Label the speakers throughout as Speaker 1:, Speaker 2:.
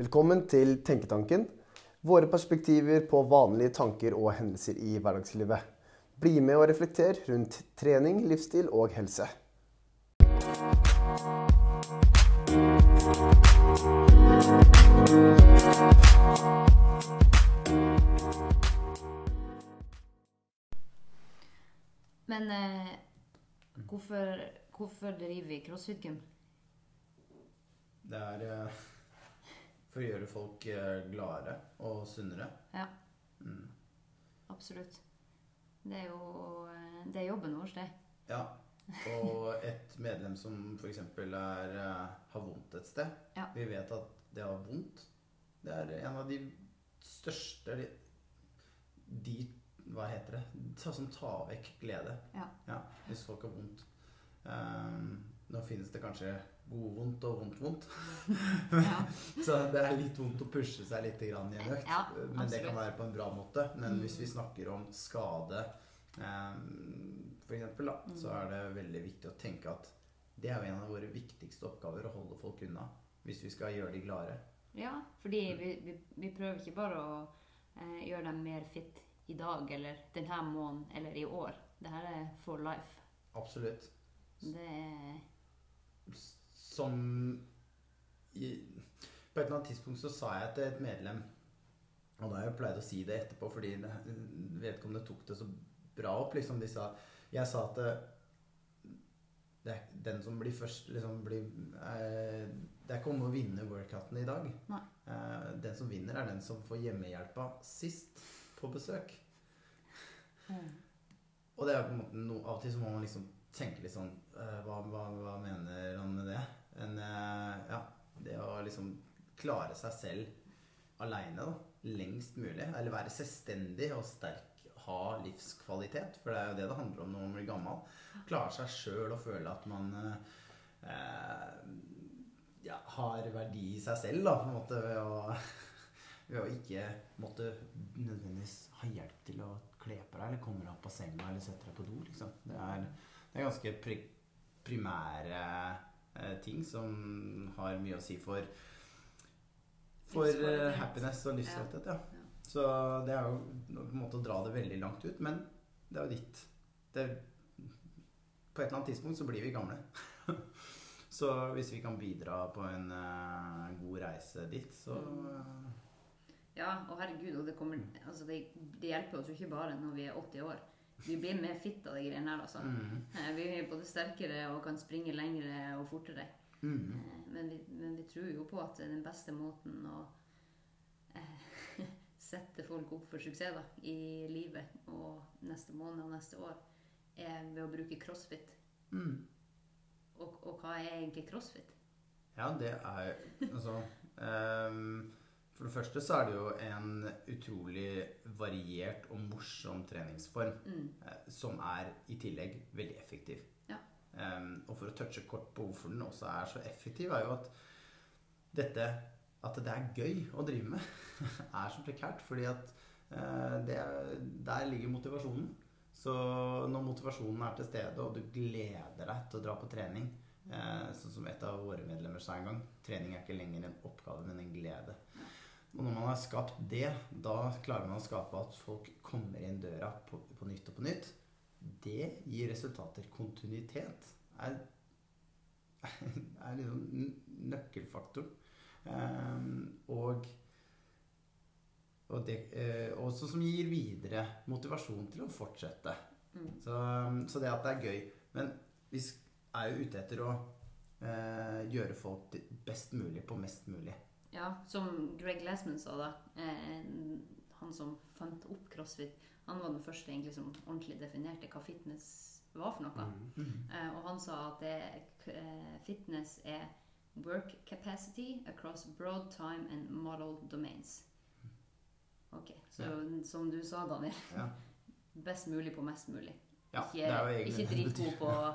Speaker 1: Velkommen til Tenketanken. Våre perspektiver på vanlige tanker og hendelser i hverdagslivet. Bli med og reflekter rundt trening, livsstil og helse.
Speaker 2: Men eh, hvorfor, hvorfor driver vi crossfit-gym?
Speaker 3: Det er eh, for å gjøre folk eh, gladere og sunnere.
Speaker 2: Ja,
Speaker 3: Mm.
Speaker 2: absolutt. Det er jo eh, det er jobben vår, det.
Speaker 3: Ja. Og et medlem som f.eks. Eh, har vondt et sted.
Speaker 2: Ja.
Speaker 3: Vi vet at det har vondt, det er en av de største De, de Hva heter det? Som tar vekk glede.
Speaker 2: Ja.
Speaker 3: hvis folk har vondt. Um, nå finnes det kanskje godvondt og vondt-vondt.
Speaker 2: Ja.
Speaker 3: Så det er litt vondt å pushe seg litt grann i en økt.
Speaker 2: Ja,
Speaker 3: men det kan være på en bra måte. Men
Speaker 2: Mm.
Speaker 3: hvis vi snakker om skade, f.eks., for eksempel, så
Speaker 2: Mm.
Speaker 3: er det veldig viktig å tenke at det er jo en av våre viktigste oppgaver å holde folk unna. Hvis vi skal gjøre de glade.
Speaker 2: ja, fordi vi, vi, vi prøver ikke bare å eh, gjøre dem mer fit i dag eller denne måneden eller i år. Det her er for life.
Speaker 3: Absolutt.
Speaker 2: Det er
Speaker 3: som i, På et eller annet tidspunkt så sa jeg til et medlem Og da har jeg pleid å si det etterpå, fordi vedkommende tok det så bra opp. liksom de sa, Jeg sa at det, det er den som blir først liksom blir, eh, Det er ikke om å vinne workouten i dag. Eh, den som vinner, er den som får hjemmehjelpa sist på besøk.
Speaker 2: mm.
Speaker 3: Og det er på en måte no, Av og til så må man liksom tenke litt sånn eh, hva, hva, hva mener han med det? En, eh, ja, det å liksom klare seg selv aleine. Lengst mulig. Eller være selvstendig og sterk. Ha livskvalitet. For det er jo det det handler om når man blir gammel. Klare seg sjøl og føle at man eh, ja, har verdi i seg selv, da, på en måte, ved å ved å ikke måtte nødvendigvis ha hjelp til å kle på deg, eller komme deg opp av senga eller sette deg på do. Liksom. Det, er, det er ganske pri primære ting som har mye å si for for eh, happiness og livsstolthet. Ja.
Speaker 2: Ja.
Speaker 3: Så det er jo på en måte å dra det veldig langt ut, men det er jo ditt det, På et eller annet tidspunkt så blir vi gamle. så hvis vi kan bidra på en uh, god reise dit, så uh...
Speaker 2: Ja, og herregud, og det, kommer, altså det, det hjelper oss jo ikke bare når vi er 80 år. Vi blir mer fit av de greiene her, altså.
Speaker 3: mm,
Speaker 2: Eh, Vi er både sterkere og kan springe lengre og fortere.
Speaker 3: mm.
Speaker 2: Eh, Men vi, men vi tror jo på at den beste måten å eh, sette folk opp for suksess da, i livet og neste måned og neste år, er ved å bruke crossfit.
Speaker 3: Mm.
Speaker 2: Og, og hva er egentlig crossfit?
Speaker 3: Ja, det er altså ehm, For det første så er det jo en utrolig variert og morsom treningsform.
Speaker 2: Mm.
Speaker 3: eh, Som er i tillegg veldig effektiv.
Speaker 2: Ja.
Speaker 3: Um, og for å touche kort på hvorfor den også er så effektiv, er jo at dette At det er gøy å drive med, er så prekært. Fordi at uh, det, er- der ligger motivasjonen. Så når motivasjonen er til stede, og du gleder deg til å dra på trening uh, Sånn som et av våre medlemmer sa en gang trening er ikke lenger en oppgave, men en glede. Og når man har skapt det, da klarer man å skape at folk kommer inn døra på, på nytt og på nytt. Det gir resultater. Kontinuitet er, er liksom nøkkelfaktoren. Ehm, og og det, eh, også som gir videre motivasjon til å fortsette.
Speaker 2: Mm.
Speaker 3: Så, så det at det er gøy. Men vi er jo ute etter å eh, gjøre folk best mulig på mest mulig.
Speaker 2: Ja, som Greg Glassman sa da, eh, han som fant opp crossfit, han var den første egentlig som ordentlig definerte hva fitness var for noe. Eh, og han sa at det, eh, fitness er work capacity across broad time and model domains. Ok, så som du sa, Daniel,
Speaker 3: Ja.
Speaker 2: best mulig på mest mulig.
Speaker 3: Ja,
Speaker 2: ikke ikke dritgod på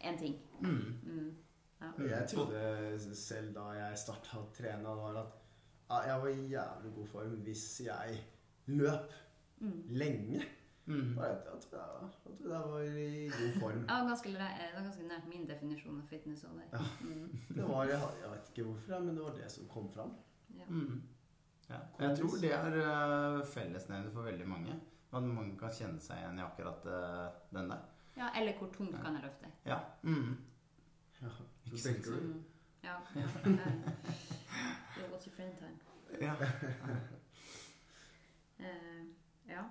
Speaker 2: én ting.
Speaker 3: Mm.
Speaker 2: Mm. Ja.
Speaker 1: Jeg trodde selv da jeg starta å trene, var at jeg var i jævlig god form hvis jeg løp
Speaker 2: Mm.
Speaker 1: lenge.
Speaker 3: Mm.
Speaker 1: Jeg, jeg, trodde jeg, jeg tror jeg var i god form.
Speaker 2: Ja, ganske, det var ganske nært min definisjon av fitness.
Speaker 1: Ja.
Speaker 2: Mm.
Speaker 1: Det var, jeg, jeg vet ikke hvorfor, men det var det som kom fram.
Speaker 2: Ja.
Speaker 3: Mm. Ja. Jeg tror det er uh, fellesnevner for veldig mange. At mange kan kjenne seg igjen i akkurat eh, den der.
Speaker 2: ja, eller hvor tungt kan jeg løfte?
Speaker 3: Ja. Mm.
Speaker 1: Ja,
Speaker 3: Ikke
Speaker 1: så tenker du.
Speaker 2: Mm. Ja. ja. Eh, What's your friend time?
Speaker 3: Ja.
Speaker 2: uh, ja.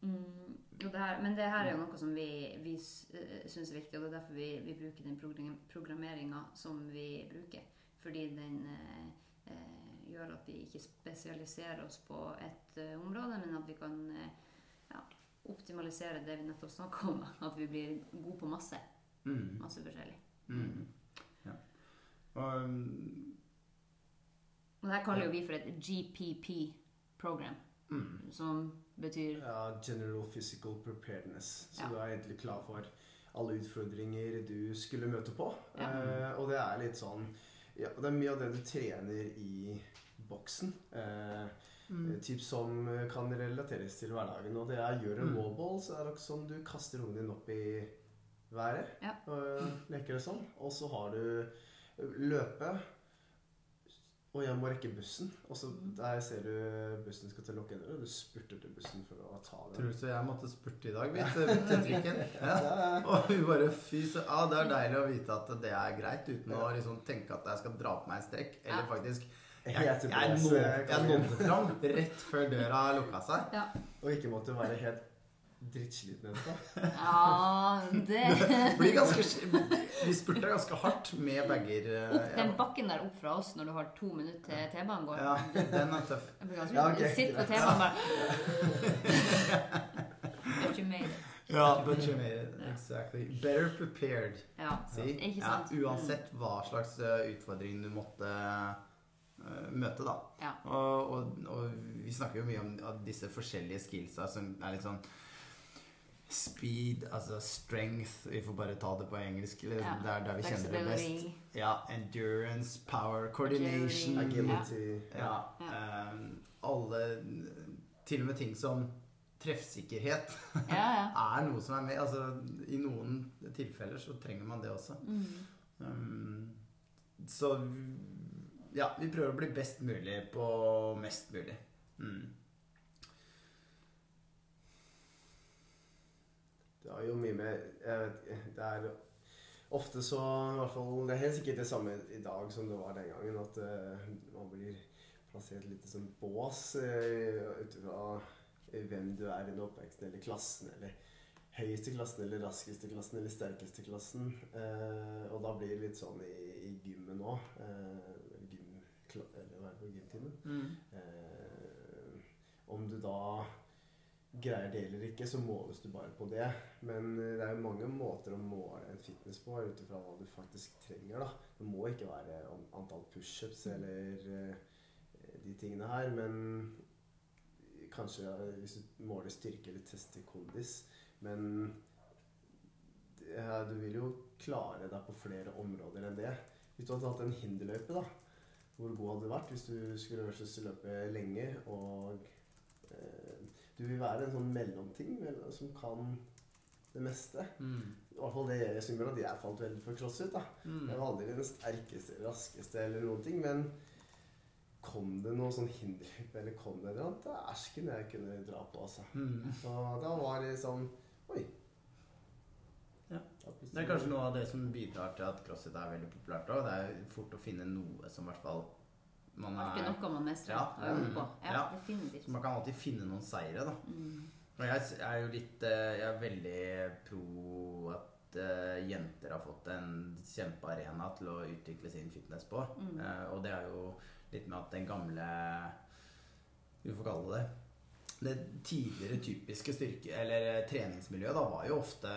Speaker 2: Mm, og det her, men det her er jo noe som vi, vi uh, syns er viktig, og det er derfor vi, vi bruker den program, programmeringa som vi bruker. Fordi den uh, eh, gjør at vi ikke spesialiserer oss på et eh, område, men at vi kan eh, ja, optimalisere det vi nettopp snakka om. At vi blir gode på masse.
Speaker 3: Mm.
Speaker 2: Masse forskjellig.
Speaker 3: Mm. Og, um,
Speaker 2: det her kaller jo vi for et GPP-program,
Speaker 3: mm.
Speaker 2: som betyr
Speaker 1: Ja, general physical preparedness. Så
Speaker 2: Ja.
Speaker 1: du er egentlig klar for alle utfordringer du skulle møte på.
Speaker 2: Ja.
Speaker 1: Eh, og det er litt sånn ja, Det er mye av det du trener i boksen. Eh,
Speaker 3: Mm.
Speaker 1: Typ som kan relateres til hverdagen. Og det er gjør en
Speaker 3: Mm.
Speaker 1: wallball, så er det også sånn du kaster ungen din opp i været.
Speaker 2: Ja.
Speaker 1: Og leker det sånn. Og så har du løpe. Og jeg må rekke bussen. Og så der ser du bussen skal til å lukke døra. Du spurter til bussen for å ta den.
Speaker 3: Tror du så jeg måtte spurte i dag, du, til trikken? Ja. Og vi bare fy så ah, det er deilig å vite at det er greit, uten å liksom tenke at jeg skal dra på meg en strekk. Eller faktisk Jeg, jeg, nådde,
Speaker 1: jeg
Speaker 3: jeg nådde fram rett før døra lukka seg.
Speaker 2: Ja.
Speaker 1: Og ikke måtte være helt drittsliten jente.
Speaker 2: Ja, det
Speaker 3: Blir ganske Vi spurte ganske hardt med bager. eh,
Speaker 2: Opp den bakken der opp fra oss når du har to minutter til T-banen går.
Speaker 3: Ja, den er tøff.
Speaker 2: Jeg blir ganske
Speaker 1: Ja,
Speaker 2: okay. Sitt på T-banen bare But you made it.
Speaker 3: Ja, but you made it. Exactly. Better prepared.
Speaker 2: Ja,
Speaker 3: Si.
Speaker 2: ikke
Speaker 3: Ja, uansett hva slags eh, utfordring du måtte eh, møte, da.
Speaker 2: Ja.
Speaker 3: Og, og, og vi snakker jo mye om disse forskjellige skillsa som er litt sånn Speed, altså strength Vi får bare ta det på engelsk. Eller,
Speaker 2: Ja.
Speaker 3: Det er der vi kjenner det best. Ja, endurance, power, coordination.
Speaker 2: Agility.
Speaker 3: Ja,
Speaker 2: Ja.
Speaker 3: ehm, alle Til og med ting som treffsikkerhet
Speaker 2: Ja, ja.
Speaker 3: er noe som er med. Altså, I noen tilfeller så trenger man det også.
Speaker 2: Mm.
Speaker 3: Um, så ja, vi prøver å bli best mulig på mest mulig. Mm.
Speaker 1: Det har jo mye med jeg vet, ikke, Det er ofte så i hvert fall, Det er helt sikkert det samme i dag som det var den gangen. At uh, man blir plassert litt som bås uh, ut ifra hvem du er i den oppveksten, eller klassen, eller høyeste klassen, eller raskeste klassen, eller sterkeste klassen. Uh, og da blir det litt sånn i, i gymmen òg. eller gym, eller hva er det for gymtimen?
Speaker 3: Mm.
Speaker 1: Om du da greier det eller ikke, så måles du bare på det. Men eh, det er mange måter å måle en fitness på ut ifra hva du faktisk trenger. da. Det må ikke være antall pushups eller eh, de tingene her, men kanskje eh, hvis du måler styrke eller tester kondis. Men ja, du vil jo klare deg på flere områder enn det. Hvis du hadde hatt en hinderløype, da, hvor god hadde du vært hvis du skulle løpe lenge og eh, Du vil være en sånn mellomting som kan det meste.
Speaker 3: Mm.
Speaker 1: I hvert fall det jeg gjør at jeg falt veldig for crossfit. da.
Speaker 3: Mm.
Speaker 1: Jeg var aldri den sterkeste, raskeste eller noen ting, men kom det noe sånn hinderløype eller kom det et eller annet, æsken jeg kunne dra på, altså.
Speaker 3: Mm.
Speaker 1: Og da var det sånn Oi.
Speaker 3: Ja. Det er kanskje noe av det som bidrar til at crossfit er veldig populært òg. Det er fort å finne noe som i hvert fall man
Speaker 2: Alltid
Speaker 3: er
Speaker 2: noe man mestrer
Speaker 3: Ja.
Speaker 2: og på. Ja,
Speaker 3: Ja.
Speaker 2: definitivt.
Speaker 3: Man kan alltid finne noen seire, da.
Speaker 2: Mm.
Speaker 3: Og jeg er jo litt eh, Jeg er veldig pro at eh, jenter har fått en kjempearena til å utvikle sin fitness på.
Speaker 2: Mm.
Speaker 3: Eh, og det er jo litt med at den gamle Vi får kalle det det tidligere typiske styrke- eller treningsmiljøet da var jo ofte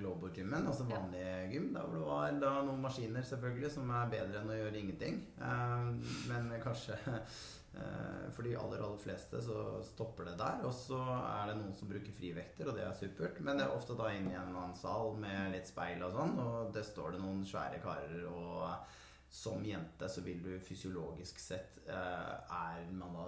Speaker 3: Global Gymmen, altså vanlig gym. Der hvor det var da noen maskiner selvfølgelig som er bedre enn å gjøre ingenting. Eh, men kanskje eh, for de aller, aller fleste så stopper det der. Og så er det noen som bruker frivekter, og det er supert. Men det er ofte da inn i en annen sal med litt speil og sånn, og det står det noen svære karer og som jente så vil du fysiologisk sett eh, Er man da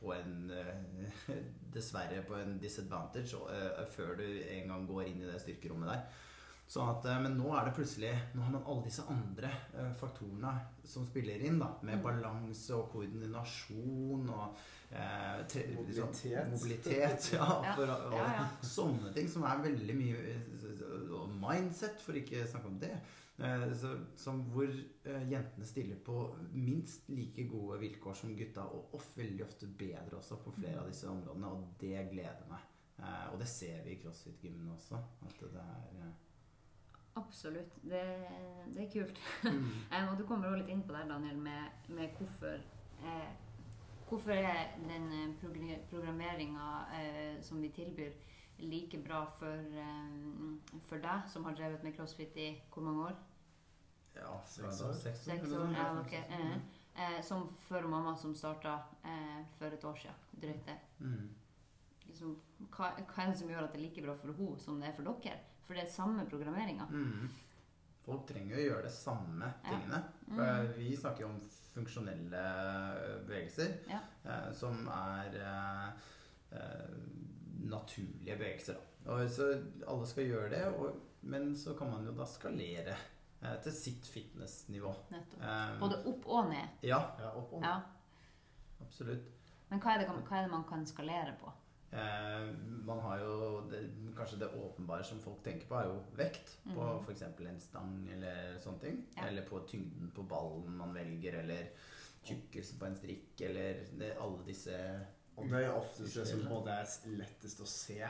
Speaker 3: på en eh, Dessverre på en disadvantage eh, før du en gang går inn i det styrkerommet der. Sånn at, eh, men nå er det plutselig Nå har man alle disse andre faktorene som spiller inn, da. Med
Speaker 2: Mm.
Speaker 3: balanse og koordinasjon og eh, tre, liksom,
Speaker 1: Mobilitet.
Speaker 3: mobilitet ja, for, og,
Speaker 2: ja, ja.
Speaker 3: sånne ting som er veldig mye Og mindset, for ikke å snakke om det. Eh, så, som hvor eh, jentene stiller på minst like gode vilkår som gutta, og, og veldig ofte bedre også på flere av disse områdene. Og det gleder meg. Eh, og det ser vi i crossfit-gymmene også. At det er
Speaker 2: Absolutt. Det, det er kult.
Speaker 3: mm.
Speaker 2: Og du kommer også litt inn på det, Daniel, med, med hvorfor eh, Hvorfor er den programmeringa eh, som vi tilbyr, like bra for, eh, for deg, som har drevet med crossfit i hvor mange år?
Speaker 3: Ja,
Speaker 1: Seks
Speaker 3: så-
Speaker 1: år.
Speaker 3: Seks år,
Speaker 2: Seks år, ja,
Speaker 3: sånt.
Speaker 2: ok. Eh, eh, som for mamma som starta eh, for et år siden. Drøyt det.
Speaker 3: Mm.
Speaker 2: Liksom, hva, hva er det som gjør at det er like bra for henne som det er for dere? For det er samme programmeringa.
Speaker 3: Mm. Folk trenger jo å gjøre det samme
Speaker 2: Ja.
Speaker 3: tingene.
Speaker 2: Mm.
Speaker 3: Vi snakker jo om funksjonelle bevegelser
Speaker 2: Ja.
Speaker 3: eh, som er eh, eh, naturlige bevegelser. Da. Og så alle skal gjøre det, og, men så kan man jo da skalere eh, til sitt fitnessnivå.
Speaker 2: Nettopp.
Speaker 3: Eh,
Speaker 2: Både opp og ned.
Speaker 3: Ja,
Speaker 1: Ja, opp og
Speaker 2: Ja.
Speaker 3: absolutt.
Speaker 2: Men hva er, det, hva er det man kan skalere på?
Speaker 3: Eh, man har jo det, Kanskje det åpenbare som folk tenker på, er jo vekt. På
Speaker 2: Mhm.
Speaker 3: f.eks. en stang eller sånne ting.
Speaker 2: Ja.
Speaker 3: Eller på tyngden på ballen man velger, eller tjukkelsen på en strikk, eller det, alle disse
Speaker 1: Og det er oftest det som både er lettest å se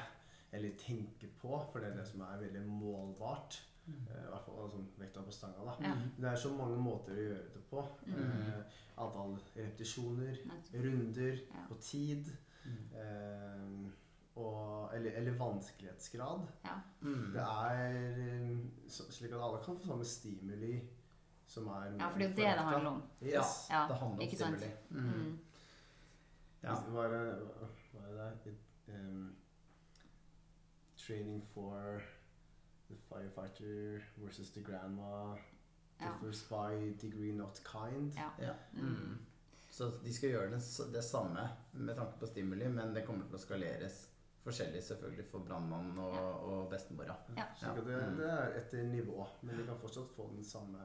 Speaker 1: eller tenke på, for det er det som er veldig målbart. Eh, I hvert fall altså, vekta på stanga. da.
Speaker 2: Ja.
Speaker 3: Mm.
Speaker 1: Det er så mange måter å gjøre det på.
Speaker 2: Mm.
Speaker 1: Eh, antall repetisjoner, runder,
Speaker 2: Ja.
Speaker 1: på tid.
Speaker 3: Mm.
Speaker 1: Eh, og, eller, eller vanskelighetsgrad.
Speaker 2: Ja.
Speaker 3: Mm.
Speaker 1: Det er så, slik at alle kan få samme stimuli som er
Speaker 2: ja, for det er jo det det handler om.
Speaker 1: Yes.
Speaker 2: Ja,
Speaker 3: det handler om stimuli. Mm.
Speaker 2: Mm.
Speaker 3: Ja.
Speaker 1: Hva er det, hva er det? It, um, training for the firefighter versus the grandma
Speaker 2: Ja.
Speaker 1: differs by degree, not kind.
Speaker 2: Ja.
Speaker 3: Ja.
Speaker 2: Mm.
Speaker 3: Mm. Så de skal gjøre det, det samme med tanke på stimuli, men det kommer til å skaleres forskjellig selvfølgelig for brannmannen og,
Speaker 2: Ja.
Speaker 3: og bestemora.
Speaker 2: Ja.
Speaker 1: Ja. det,
Speaker 3: Mm.
Speaker 1: det er etter nivå, men de kan fortsatt få den samme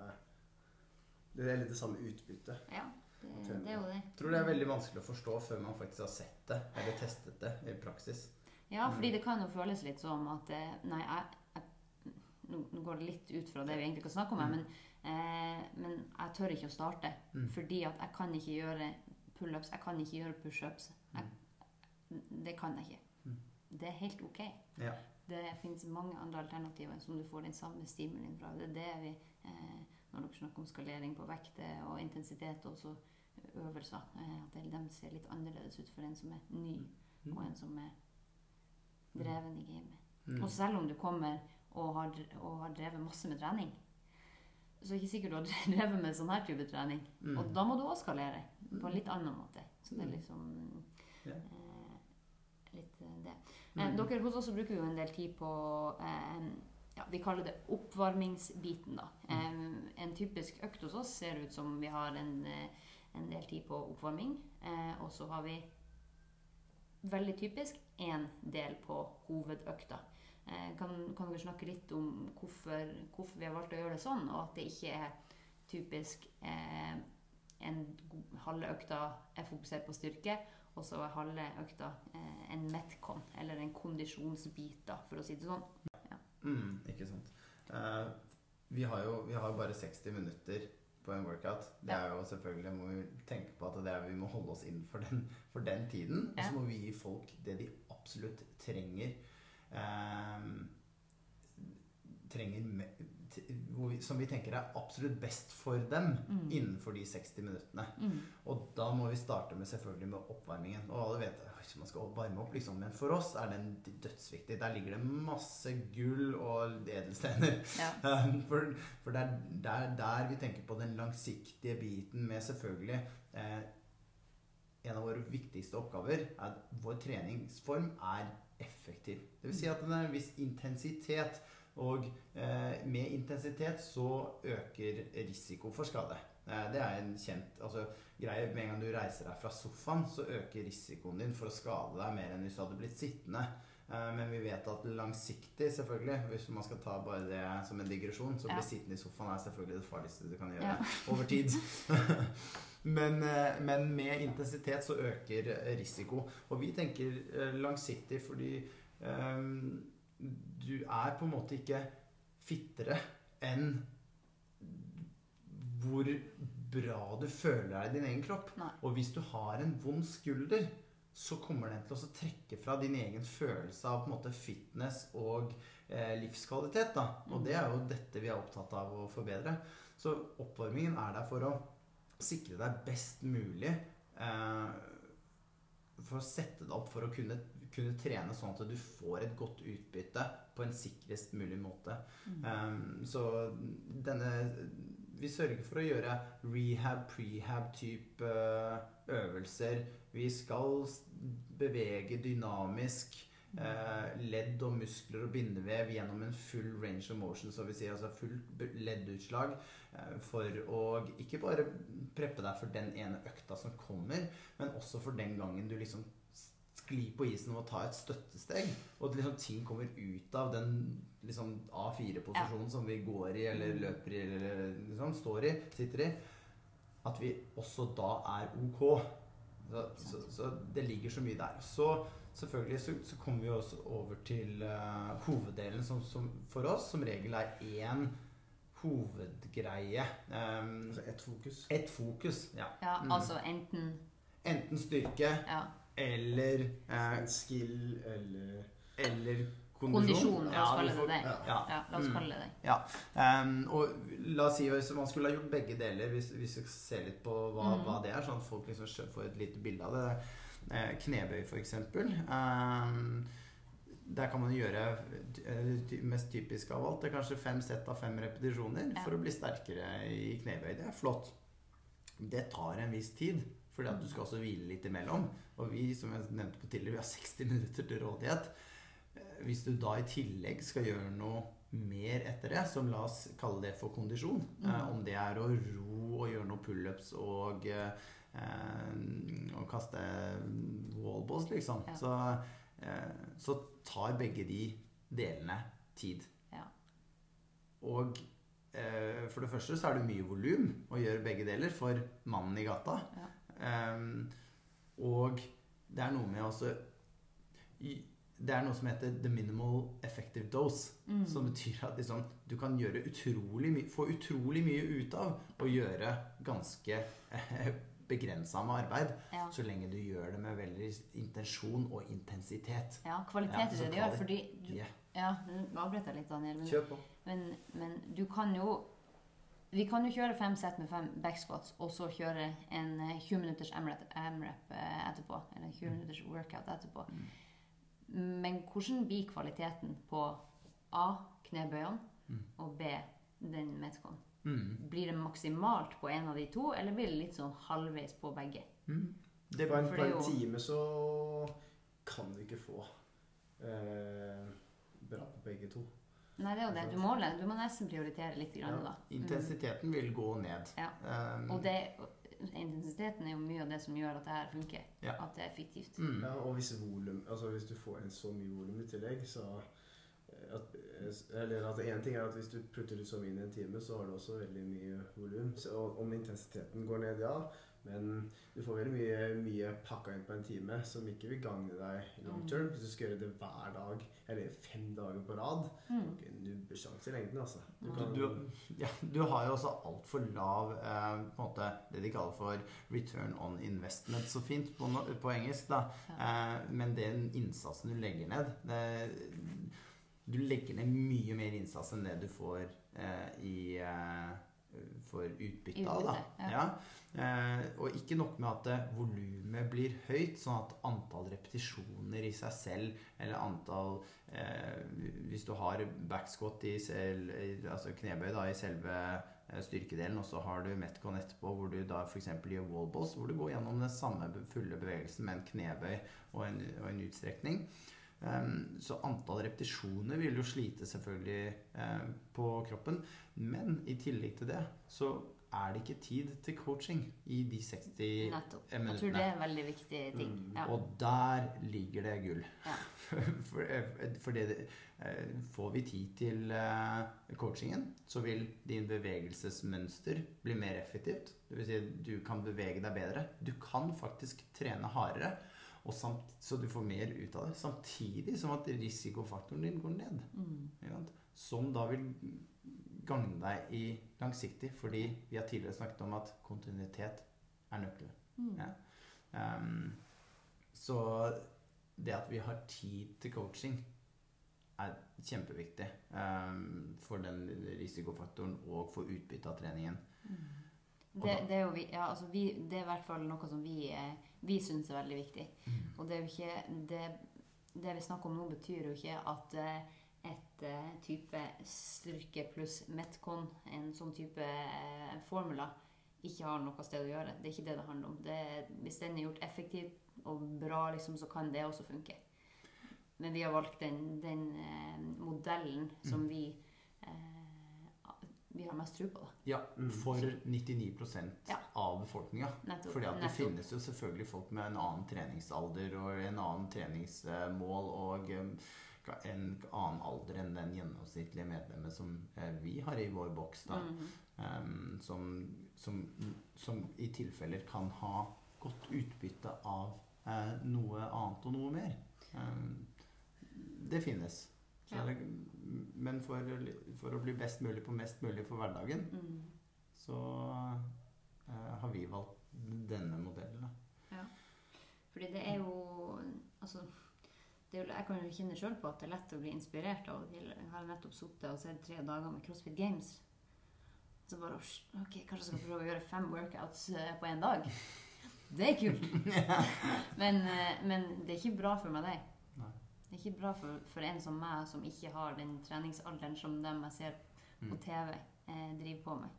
Speaker 1: Det er litt det samme utbyttet.
Speaker 2: Ja, det, det er jo det.
Speaker 3: Jeg tror det er veldig vanskelig å forstå før man faktisk har sett det eller testet det i praksis.
Speaker 2: Ja, fordi
Speaker 3: Mm.
Speaker 2: det kan jo føles litt som at eh, Nei, jeg, jeg nå, går det litt ut fra det vi egentlig kan snakke om
Speaker 3: Mm.
Speaker 2: men, eh, men jeg tør ikke å starte.
Speaker 3: Mm.
Speaker 2: Fordi at jeg kan ikke gjøre pullups, jeg kan ikke gjøre pushups. Jeg- Det kan jeg ikke.
Speaker 3: Mm.
Speaker 2: Det er helt ok.
Speaker 3: Ja.
Speaker 2: Det finnes mange andre alternativer som du får den samme stimulien fra. Det er det vi eh, Når dere snakker om skalering på vekt og intensitet og også øvelser, eh, at de ser litt annerledes ut for en som er ny,
Speaker 3: Mm.
Speaker 2: og en som er dreven i gamet.
Speaker 3: Mm.
Speaker 2: Og selv om du kommer og har, og har drevet masse med trening, så er det ikke sikkert du har drevet med sånn her type trening.
Speaker 3: Mm.
Speaker 2: Og da må du også skalere på en litt annen måte. Så det er
Speaker 3: Mm.
Speaker 2: liksom
Speaker 3: Ja.
Speaker 2: eh, litt eh, det.
Speaker 3: Mm.
Speaker 2: Eh, dere hos oss bruker jo en del tid på eh, ja, Vi kaller det oppvarmingsbiten, da.
Speaker 3: Mm.
Speaker 2: Eh, en typisk økt hos oss ser ut som vi har en, eh, en del tid på oppvarming. Eh, og så har vi veldig typisk én del på hovedøkta. Eh, kan, kan dere snakke litt om hvorfor, hvorfor vi har valgt å gjøre det sånn, og at det ikke er typisk eh, en halve økta er fokusert på styrke, og så er halve økta eh, en metcon, eller en kondisjonsbit, da, for å si det sånn.
Speaker 3: Mm, ikke sant. Eh, vi har jo vi har jo bare 60 minutter på en workout. Det er jo selvfølgelig må vi tenke på at det er, vi må holde oss innenfor den, for den tiden. Og så må vi gi folk det de absolutt trenger. eh, trenger vi, som vi tenker er absolutt best for dem
Speaker 2: Mm.
Speaker 3: innenfor de 60 minuttene.
Speaker 2: Mm.
Speaker 3: Og da må vi starte med selvfølgelig med oppvarmingen. Og alle vet at man skal varme opp, liksom. Men for oss er den dødsviktig. Der ligger det masse gull og edelstener.
Speaker 2: Ja.
Speaker 3: For, for det er der, der vi tenker på den langsiktige biten med selvfølgelig eh, En av våre viktigste oppgaver er at vår treningsform er effektiv. Det vil si at den er en viss intensitet. Og eh, med intensitet så øker risiko for skade. Eh, det er en kjent altså, greie. Med en gang du reiser deg fra sofaen, så øker risikoen din for å skade deg mer enn hvis du hadde blitt sittende. Eh, Men vi vet at langsiktig, selvfølgelig, hvis man skal ta bare det som en digresjon, så
Speaker 2: Ja.
Speaker 3: bli sittende i sofaen er selvfølgelig det farligste du kan gjøre
Speaker 2: Ja.
Speaker 3: over tid. men, men med intensitet så øker risiko. Og vi tenker langsiktig fordi eh, du er på en måte ikke fittere enn hvor bra du føler deg i din egen kropp.
Speaker 2: Nei.
Speaker 3: Og hvis du har en vond skulder, så kommer den til å trekke fra din egen følelse av måte fitness og eh, livskvalitet. Da. Og det er jo dette vi er opptatt av å forbedre. Så oppvarmingen er der for å sikre deg best mulig eh, For å sette deg opp for å kunne, kunne trene sånn at du får et godt utbytte på en sikrest mulig måte. Um, så denne Vi sørger for å gjøre rehab, prehab-type eh, øvelser. Vi skal bevege dynamisk eh, ledd og muskler og bindevev gjennom en full range of motion, så vi sier altså fullt leddutslag, eh, for å ikke bare preppe deg for den ene økta som kommer, men også for den gangen du liksom sklir på isen og ta et støttesteg, og at liksom ting kommer ut av den liksom A4-posisjonen som vi går i, eller løper i, eller liksom står i, sitter i, at vi også da er ok. Så, så, så det ligger så mye der. Så selvfølgelig så, så kommer vi også over til uh, hoveddelen som, som for oss som regel er én hovedgreie. Um,
Speaker 1: Altså ett fokus.
Speaker 3: et fokus, ja.
Speaker 2: Ja,
Speaker 3: Mm.
Speaker 2: altså enten
Speaker 3: Enten styrke
Speaker 2: ja,
Speaker 3: eller eh,
Speaker 1: skill eller
Speaker 3: eller kondisjon.
Speaker 2: kondisjon, la oss kalle
Speaker 3: får-
Speaker 2: det det.
Speaker 1: ja.
Speaker 3: Ja.
Speaker 2: La oss
Speaker 3: Mm.
Speaker 2: kalle det det.
Speaker 3: Ja. Um, og la oss si hvis man skulle ha gjort begge deler, hvis, hvis vi ser litt på hva,
Speaker 2: Mm.
Speaker 3: hva det er, sånn at folk liksom får et lite bilde av det. Eh, knebøy, eksempel. Ehm, der kan man gjøre det mest typisk av alt. Det er kanskje fem sett av fem repetisjoner
Speaker 2: Ja.
Speaker 3: for å bli sterkere i knebøy. Det er flott. Det tar en viss tid, fordi at du skal også hvile litt imellom. Og vi, som jeg nevnte på tidligere, vi har 60 minutter til rådighet. Eh, Hvis du da i tillegg skal gjøre noe mer etter det, som la oss kalle det for kondisjon, eh, om det er å ro og gjøre noe pullups og, eh, og kaste wallballs, liksom,
Speaker 2: Ja.
Speaker 3: så, eh, så tar begge de delene tid.
Speaker 2: Ja.
Speaker 3: Og eh, for det første så er det mye volum å gjøre begge deler for mannen i gata. Ehm, og det er noe med også Det er noe som heter the minimal effective dose.
Speaker 2: Mm.
Speaker 3: Som betyr at liksom, du kan gjøre utrolig få utrolig mye ut av å gjøre ganske eh, begrensa med arbeid.
Speaker 2: Ja.
Speaker 3: Så lenge du gjør det med veldig intensjon og intensitet.
Speaker 2: ja, kvalitet
Speaker 3: Ja,
Speaker 2: er
Speaker 3: så
Speaker 2: det det gjør, fordi du,
Speaker 3: yeah.
Speaker 2: Ja, nå avbrøt jeg litt, Daniel. Men,
Speaker 3: Kjør på.
Speaker 2: men, men du kan jo Vi kan jo kjøre fem sett med fem backsquats, og så kjøre en eh, 20 minutters AMRAP eh, etterpå. Eller en 20 minutters workout etterpå. Men hvordan blir kvaliteten på A. knebøyene og B. den metcon?
Speaker 3: Mm.
Speaker 2: Blir det maksimalt på en av de to, eller blir det litt sånn halvveis på begge?
Speaker 3: Mm. Det
Speaker 1: På en, på
Speaker 2: er
Speaker 1: en time så kan du ikke få eh, bra på begge to.
Speaker 2: Nei, det er jo det. Du må, du må nesten prioritere litt, grann,
Speaker 1: Ja.
Speaker 2: da.
Speaker 3: Intensiteten vil gå ned.
Speaker 2: Ja.
Speaker 3: Um,
Speaker 2: Og det, intensiteten er jo mye av det som gjør at det her funker.
Speaker 3: Ja.
Speaker 2: At det er effektivt.
Speaker 3: mm.
Speaker 1: Ja, og hvis, volum, altså hvis du får inn så mye volum i tillegg, så eh, at, eh, Eller at en ting er at hvis du putter det så mye inn i en time, så har du også veldig mye volum. Om intensiteten går ned, ja. Men du får veldig mye, mye pakka inn på en time som ikke vil gagne deg long term. Hvis du skal gjøre det hver dag, eller fem dager på rad,
Speaker 2: Mm.
Speaker 1: en nubbesjanse i lengden, altså. Du
Speaker 3: Du,
Speaker 1: kan,
Speaker 3: du, ja, du har jo også altfor lav eh, på en måte, det de kaller for return on investment, så fint på, no, på engelsk. da. Eh, men den innsatsen du legger ned det, Du legger ned mye mer innsats enn det du får eh, i for utbytte av. da.
Speaker 2: Ja.
Speaker 3: Ja. Eh, og ikke nok med at eh, volumet blir høyt, sånn at antall repetisjoner i seg selv, eller antall eh, Hvis du har backscot i selv, altså knebøy da, i selve eh, styrkedelen, og så har du metcon etterpå, hvor du da f.eks. gjør wallballs, hvor du går gjennom den samme fulle bevegelsen med en knebøy og en, og en utstrekning. Um, så antall repetisjoner vil jo slite selvfølgelig eh, på kroppen. Men i tillegg til det så er det ikke tid til coaching i de 60
Speaker 2: Nettopp. Jeg tror det er en veldig viktig ting.
Speaker 1: Mm.
Speaker 2: Ja.
Speaker 3: Og der ligger det gull.
Speaker 2: Ja.
Speaker 3: for, eh, for det, eh, får vi tid til eh, coachingen, så vil din bevegelsesmønster bli mer effektivt. Det vil si du kan bevege deg bedre. Du kan faktisk trene hardere, samt, så du får mer ut av det. Samtidig som at risikofaktoren din går ned.
Speaker 2: Mm.
Speaker 3: Som da vil gagne deg i langsiktig, fordi vi har tidligere snakket om at kontinuitet er nøkkelen.
Speaker 2: Mm.
Speaker 3: Ja. Um, så det at vi har tid til coaching, er kjempeviktig um, for den risikofaktoren og for utbyttet av treningen.
Speaker 2: Det, det, er jo vi, ja, altså vi, det er i hvert fall noe som vi, eh, vi syns er veldig viktig. Og det er jo ikke det, det vi snakker om nå, betyr jo ikke at eh, et eh, type styrke pluss Metcon, en sånn type eh, formula, ikke har noe sted å gjøre. Det er ikke det det handler om. Det, hvis den er gjort effektivt og bra, liksom, så kan det også funke. Men vi har valgt den, den modellen som vi eh, vi har mest tro på. da.
Speaker 3: Ja,
Speaker 1: Mm.
Speaker 3: for 99
Speaker 2: Ja.
Speaker 3: av befolkninga.
Speaker 2: for
Speaker 3: Fordi at det
Speaker 2: nettopp.
Speaker 3: finnes jo selvfølgelig folk med en annen treningsalder og en annen treningsmål og um, en annen alder enn den gjennomsnittlige medlemmet som eh, vi har i vår boks. da.
Speaker 2: Mm
Speaker 3: -hmm. som, som, som i tilfeller kan ha godt utbytte av eh, noe annet og noe mer. Um, det finnes.
Speaker 2: Ja.
Speaker 3: det, men for, for å bli best mulig på mest mulig for hverdagen,
Speaker 2: Mm.
Speaker 3: så eh, har vi valgt denne modellen. Ja.
Speaker 2: Fordi det er jo Altså, det er jeg kan jo kjenne sjøl på at det er lett å bli inspirert av det. Jeg har nettopp sittet og sett tre dager med CrossFit Games. Så bare Ok, kanskje jeg skal prøve å gjøre fem workouts eh, på én dag. Det er kult. men, eh, men det er ikke bra for meg, det. Det er ikke bra for, for en som meg, som ikke har den treningsalderen som dem jeg ser på
Speaker 3: Mm.
Speaker 2: TV, eh, driver på med.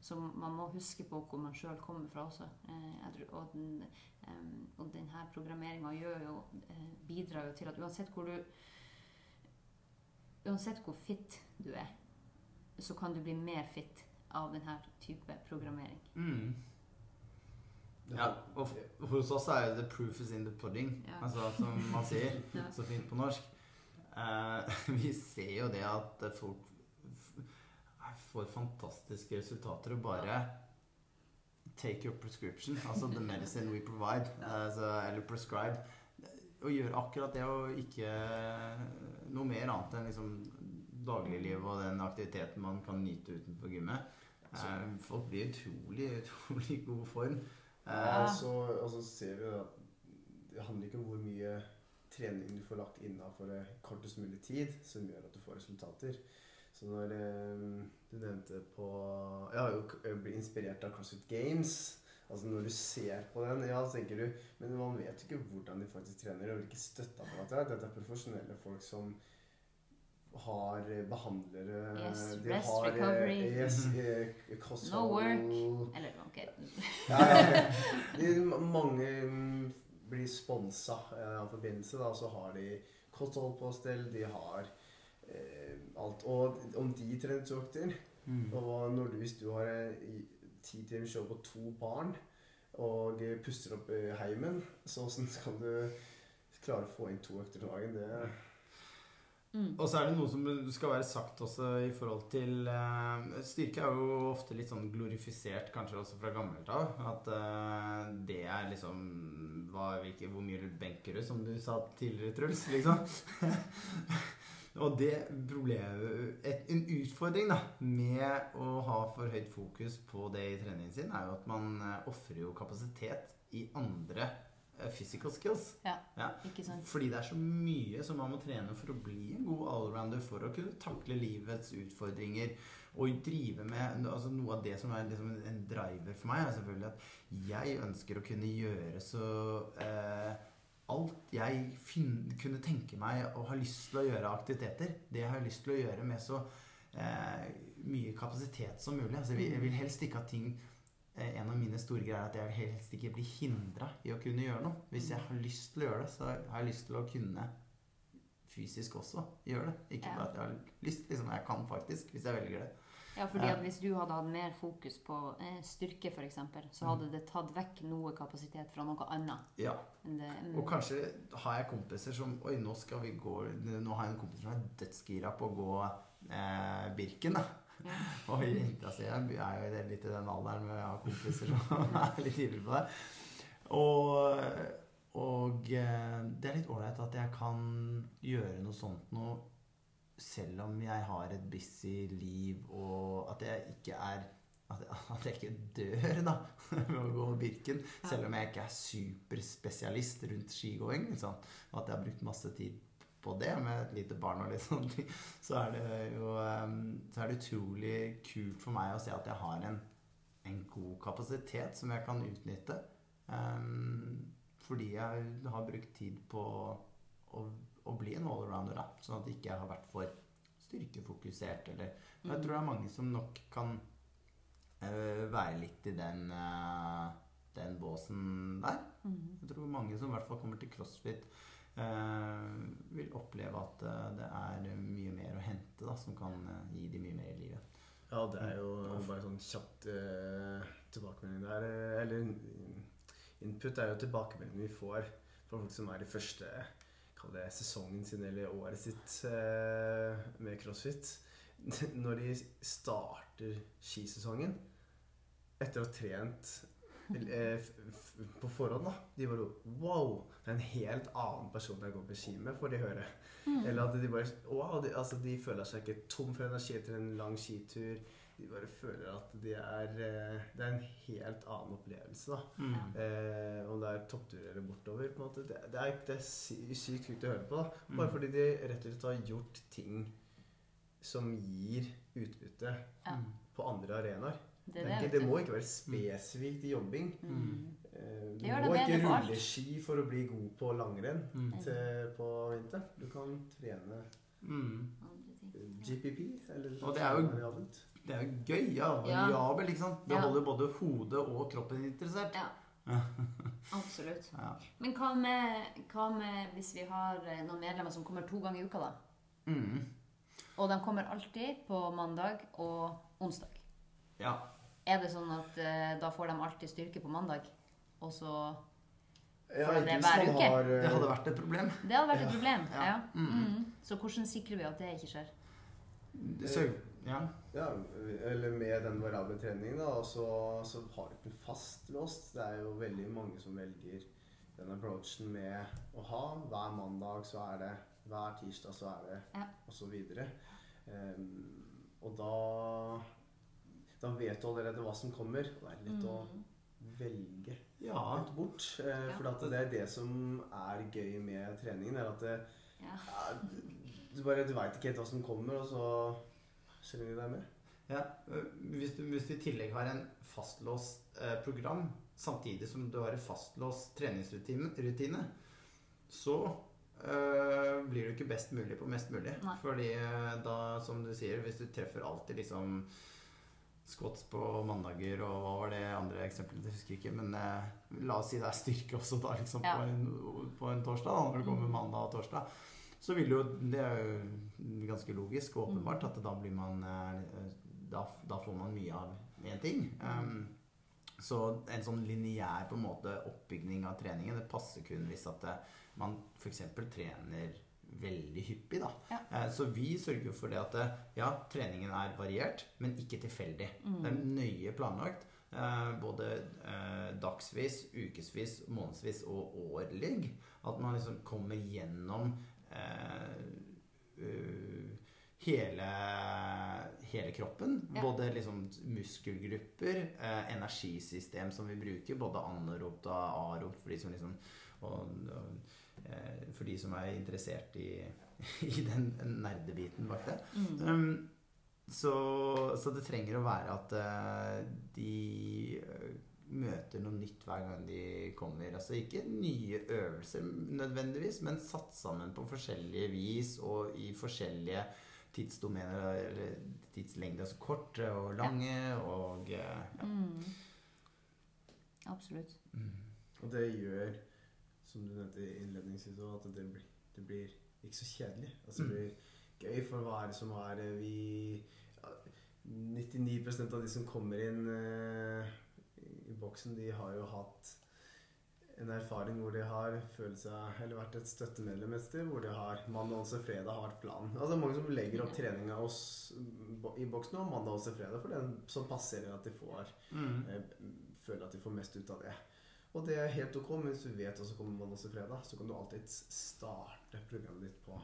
Speaker 2: Så man må huske på hvor man sjøl kommer fra også. Eh, tror, og, den, eh, og denne programmeringa bidrar jo til at uansett hvor du Uansett hvor fit du er, så kan du bli mer fit av denne type programmering.
Speaker 3: Mm.
Speaker 1: Det
Speaker 3: Ja, og hos oss er jo 'the proof is in the pudding',
Speaker 2: Ja.
Speaker 3: altså, som man sier
Speaker 2: Ja.
Speaker 3: så fint på norsk. Eh, vi ser jo det at folk får fantastiske resultater og bare take your prescription, altså the medicine we provide, altså, eller prescribe, og gjøre akkurat det og ikke noe mer annet enn liksom dagliglivet og den aktiviteten man kan nyte utenfor gymmet. Eh, folk blir utrolig, utrolig god form.
Speaker 1: Ja,
Speaker 3: Eh,
Speaker 1: og så ser vi at det handler ikke om hvor mye trening du får lagt innafor kortest mulig tid, som gjør at du får resultater. Så når eh, du nevnte på Jeg har jo blitt inspirert av CrossFit Games. Altså Når du ser på den, ja, så tenker du Men man vet ikke hvordan de faktisk trener, og hvilke støtteapparat det er. Dette er profesjonelle folk som har eh, behandlere
Speaker 2: Yes,
Speaker 1: de
Speaker 2: rest,
Speaker 1: har, eh,
Speaker 2: recovery.
Speaker 1: Yes, eh, kosthold
Speaker 2: No work. Eller ok.
Speaker 1: ja, ja. De, mange mm, blir sponsa av forbindelse, da, så har de kosthold på stell, de har eh, alt. Og om de treningsøkter,
Speaker 3: mm.
Speaker 1: og når du, hvis du har ti timer show på to barn, og puster opp i heimen, så åssen skal du klare å få inn to økter om dagen? Det
Speaker 2: Mm.
Speaker 3: Og så er det noe som skal være sagt også i forhold til uh, Styrke er jo ofte litt sånn glorifisert, kanskje også fra gammelt av. At uh, det er liksom hva, hvilke, Hvor mye benker du, som du sa tidligere, Truls? Liksom. Og det problemet et, En utfordring da med å ha for høyt fokus på det i treningen sin, er jo at man uh, ofrer jo kapasitet i andre physical skills.
Speaker 2: Ikke sant?
Speaker 3: Fordi det er så mye som man må trene for å bli en god allrounder, for å kunne takle livets utfordringer og drive med altså Noe av det som er liksom en driver for meg, er selvfølgelig at jeg ønsker å kunne gjøre så eh, Alt jeg kunne tenke meg og har lyst til å gjøre av aktiviteter, det jeg har lyst til å gjøre med så eh, mye kapasitet som mulig. Altså, jeg, vil, helst ikke ha ting Eh, En av mine store greier er at jeg vil helst ikke bli hindra i å kunne gjøre noe. Hvis jeg har lyst til å gjøre det, så har jeg lyst til å kunne fysisk også gjøre det. Ikke bare at jeg har lyst, liksom. Jeg kan faktisk, hvis jeg velger det.
Speaker 2: Ja, fordi at
Speaker 3: Eh.
Speaker 2: Hvis du hadde hatt mer fokus på eh, styrke, f.eks., så hadde det tatt vekk noe kapasitet fra noe annet.
Speaker 3: Ja.
Speaker 2: det, mm.
Speaker 3: Og kanskje har jeg kompiser som Oi, nå skal vi gå Nå har jeg en kompis som er dødsgira på å gå eh, Birken, da. Og jenta si er jo litt i den alderen med å ha kompiser som er litt ivrige på det. Og, og eh, det er litt ålreit at jeg kan gjøre noe sånt noe selv om jeg har et busy liv, og at jeg ikke er at at jeg ikke dør da ved å gå Birken, selv om jeg ikke er superspesialist rundt skigåing. Liksom. Og at jeg har brukt masse tid på det med et lite barn og litt sånne ting. Så er det jo um, så er det utrolig kult for meg å se at jeg har en, en god kapasitet som jeg kan utnytte. Um, fordi jeg har brukt tid på å, å bli en allrounder, da. Sånn at jeg ikke har vært for styrkefokusert eller Jeg tror det er mange som nok kan eh, være litt i den, eh, den båsen der.
Speaker 2: Mhm.
Speaker 3: Jeg tror mange som i hvert fall kommer til crossfit, vil oppleve at eh, det er mye mer å hente da, som kan eh, gi dem mye mer i livet.
Speaker 1: Ja, det er jo bare sånn kjapt eh, tilbakemelding der. eh, Eller input er jo tilbakemelding vi får fra folk som er i første det sesongen sin eller året sitt eh, med crossfit. Når de starter skisesongen etter å ha trent eh, på forhånd, da. De bare Wow! Det er en helt annen person jeg går på ski med, får de høre.
Speaker 2: Mm.
Speaker 1: Eller at de bare Wow! De, altså, de føler seg ikke tom for energi etter en lang skitur. De bare føler at de er eh, Det er en helt annen opplevelse, da. Eh, om det er topptur eller bortover. på en måte Det, det er, det er sykt kult å høre på. da Bare
Speaker 3: Mm.
Speaker 1: fordi de rett og slett har gjort ting som gir utbytte
Speaker 2: Ja.
Speaker 3: Mm.
Speaker 1: på andre arenaer.
Speaker 2: Det,
Speaker 1: Det,
Speaker 2: det,
Speaker 1: ikke, det må ikke være spesifikt i jobbing.
Speaker 2: Mm.
Speaker 1: Eh, Du må ikke rulle ski for å bli god på langrenn
Speaker 3: Mm.
Speaker 1: til, på vinteren. Du kan trene
Speaker 3: Mm.
Speaker 1: GPP. Eller
Speaker 3: Og det er jo- Det er jo gøy. Ja,
Speaker 2: Ja.
Speaker 3: variabel, Ja. Det
Speaker 2: Ja.
Speaker 3: holder både hodet og kroppen interessert.
Speaker 2: Ja. Absolutt.
Speaker 3: Ja.
Speaker 2: Men hva med, hva med hvis vi har eh, noen medlemmer som kommer to ganger i uka, da?
Speaker 3: Mm.
Speaker 2: Og de kommer alltid på mandag og onsdag.
Speaker 3: ja.
Speaker 2: Er det sånn at eh, da får de alltid styrke på mandag? Og så
Speaker 1: Ja,
Speaker 2: de det hver uke?
Speaker 1: har, eh,
Speaker 3: Det hadde vært et problem.
Speaker 2: Det hadde vært et problem.
Speaker 3: Ja.
Speaker 2: Ja.
Speaker 3: Mm.
Speaker 2: -hmm. Så hvordan sikrer vi at det ikke skjer?
Speaker 3: Så, ja.
Speaker 1: Ja, eller med den variable treningen, da. Og så, så har du ikke fastlåst. Det er jo veldig mange som velger den approachen med å ha hver mandag så er det, hver tirsdag så er det,
Speaker 2: Ja.
Speaker 1: og så videre. Ehm, og da da vet du allerede hva som kommer. Og det er lett å
Speaker 2: Mm.
Speaker 1: velge
Speaker 3: ja.
Speaker 1: litt bort. Eh,
Speaker 2: Ja.
Speaker 1: For at det er det som er gøy med treningen. er at det,
Speaker 2: Ja.
Speaker 1: ja, du bare, du veit ikke helt hva som kommer, og så skjønner du deg med.
Speaker 3: Ja, hvis, du, hvis du i tillegg har en fastlåst eh, program, samtidig som du har en fastlåst treningsrutine, rutine, så øh, blir du ikke best mulig på mest mulig.
Speaker 2: Nei.
Speaker 3: Fordi da, som du sier, hvis du treffer alltid liksom squats på mandager og hva var det andre eksempelet, jeg husker ikke, men eh, la oss si det er styrke også da, liksom
Speaker 2: Ja.
Speaker 3: på, en, på en torsdag, da, når det kommer
Speaker 2: Mm.
Speaker 3: mandag og torsdag. Så vil jo, det er jo ganske logisk og åpenbart
Speaker 2: Mm.
Speaker 3: at da blir man eh, da, da får man mye av én ting. Um, så en sånn lineær på en måte oppbygning av treningen, det passer kun hvis at eh, man f.eks. trener veldig hyppig. da.
Speaker 2: Ja.
Speaker 3: Eh, Så vi sørger jo for det at eh, ja, treningen er variert, men ikke tilfeldig.
Speaker 2: Mm.
Speaker 3: Det er nøye planlagt. eh, Både dagsvis, ukesvis, månedsvis og årlig. At man liksom kommer gjennom hele, hele kroppen.
Speaker 2: Ja.
Speaker 3: Både liksom muskelgrupper, energisystem som vi bruker, både anaropt og aropt for de som liksom og, og, eh, for de som er interessert i, i den nerdebiten bak det.
Speaker 2: Mm.
Speaker 3: Um, så, så det trenger å være at eh, de eh, møter noe nytt hver gang de kommer. Altså ikke nye øvelser nødvendigvis, men satt sammen på forskjellige vis og i forskjellige tidsdomener eller tidslengder. Altså korte og lange og eh, ja.
Speaker 2: Mm. Absolutt.
Speaker 3: Mm.
Speaker 1: Og det gjør, som du nevnte innledningsvis òg, at det blir, det blir ikke så kjedelig. Altså, det blir gøy, for hva er det som er eh, vi ja, 99% av de som kommer inn eh, i boksen, de har jo hatt en erfaring hvor de har følt seg Eller vært et støttemedlem et sted hvor de har mandag, onsdag, fredag har vært planen. Altså mange som legger opp trening av oss i boksen og mandag, onsdag, fredag for den som passerer at de får
Speaker 3: Mm.
Speaker 1: eh, føler at de får mest ut av det. Og det er helt ok, men hvis du vet hva som kommer mandag og fredag, så kan du alltid starte programmet ditt på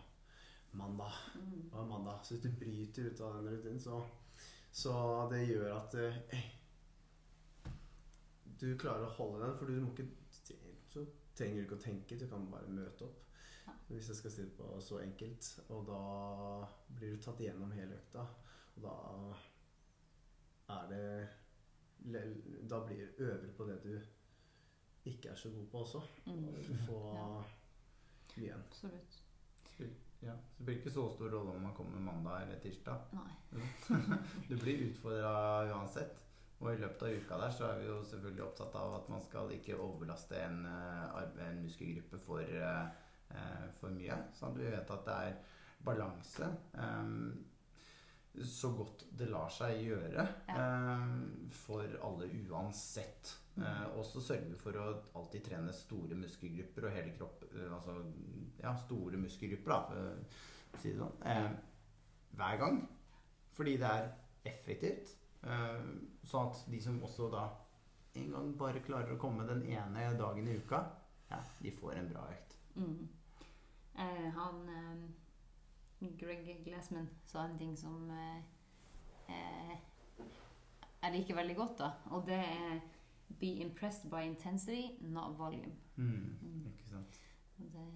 Speaker 1: mandag.
Speaker 2: Mm.
Speaker 1: Og mandag. Så hvis du bryter ut av den rutinen, så, så det gjør at eh, du klarer å holde den, for du må ikke så trenger du ikke å tenke, du kan bare møte opp. Hvis jeg skal si det på så enkelt. Og da blir du tatt igjennom hele økta. Og da er det Da blir øvrig på det du ikke er så god på også.
Speaker 2: Mm.
Speaker 1: Få
Speaker 2: Ja.
Speaker 1: mye igjen.
Speaker 2: Absolutt.
Speaker 3: Ja, så det blir ikke så stor rolle om man kommer mandag eller tirsdag.
Speaker 2: Nei.
Speaker 3: Du blir utfordra uansett. Og i løpet av uka der så er vi jo selvfølgelig opptatt av at man skal ikke overlaste en, eh, en muskelgruppe for, eh, eh, for mye. Sånn at vi vet at det er balanse. Um, så godt det lar seg gjøre um, for alle uansett. Eh, og så sørger vi for å alltid trene store muskelgrupper og hele kropp eh, Altså ja, store muskelgrupper, da, for å si det sånn. Eh, hver gang. Fordi det er effektivt. Sånn at de som også da en gang bare klarer å komme den ene dagen i uka, ja, de får en bra økt.
Speaker 2: Mm. Han Greg Glassman sa en ting som jeg liker veldig godt, da. Og det er 'be impressed by intensity, not volume'.
Speaker 3: Mm.
Speaker 2: Mm.
Speaker 3: Ikke sant?
Speaker 2: Det,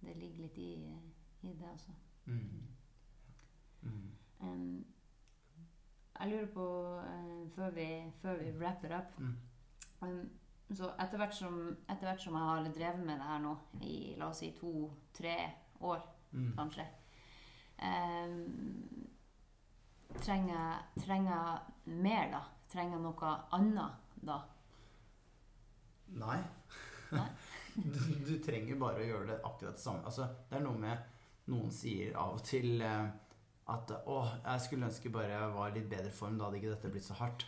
Speaker 2: det ligger litt i, i det, også.
Speaker 3: Mm. Mm.
Speaker 2: Em, jeg lurer på, uh, før, vi, før vi wrapper up
Speaker 3: Mm.
Speaker 2: em, Så etter hvert, som, etter hvert som jeg har drevet med det her nå i la oss si to-tre år,
Speaker 3: Mm.
Speaker 2: kanskje um, trenger, trenger mer, da? Trenger jeg noe annet da?
Speaker 3: Nei.
Speaker 2: Nei.
Speaker 3: du, du trenger bare å gjøre det akkurat det samme. Altså, det er noe med Noen sier av og til eh, at å, jeg skulle ønske bare jeg var i litt bedre form. Da hadde ikke dette blitt så hardt.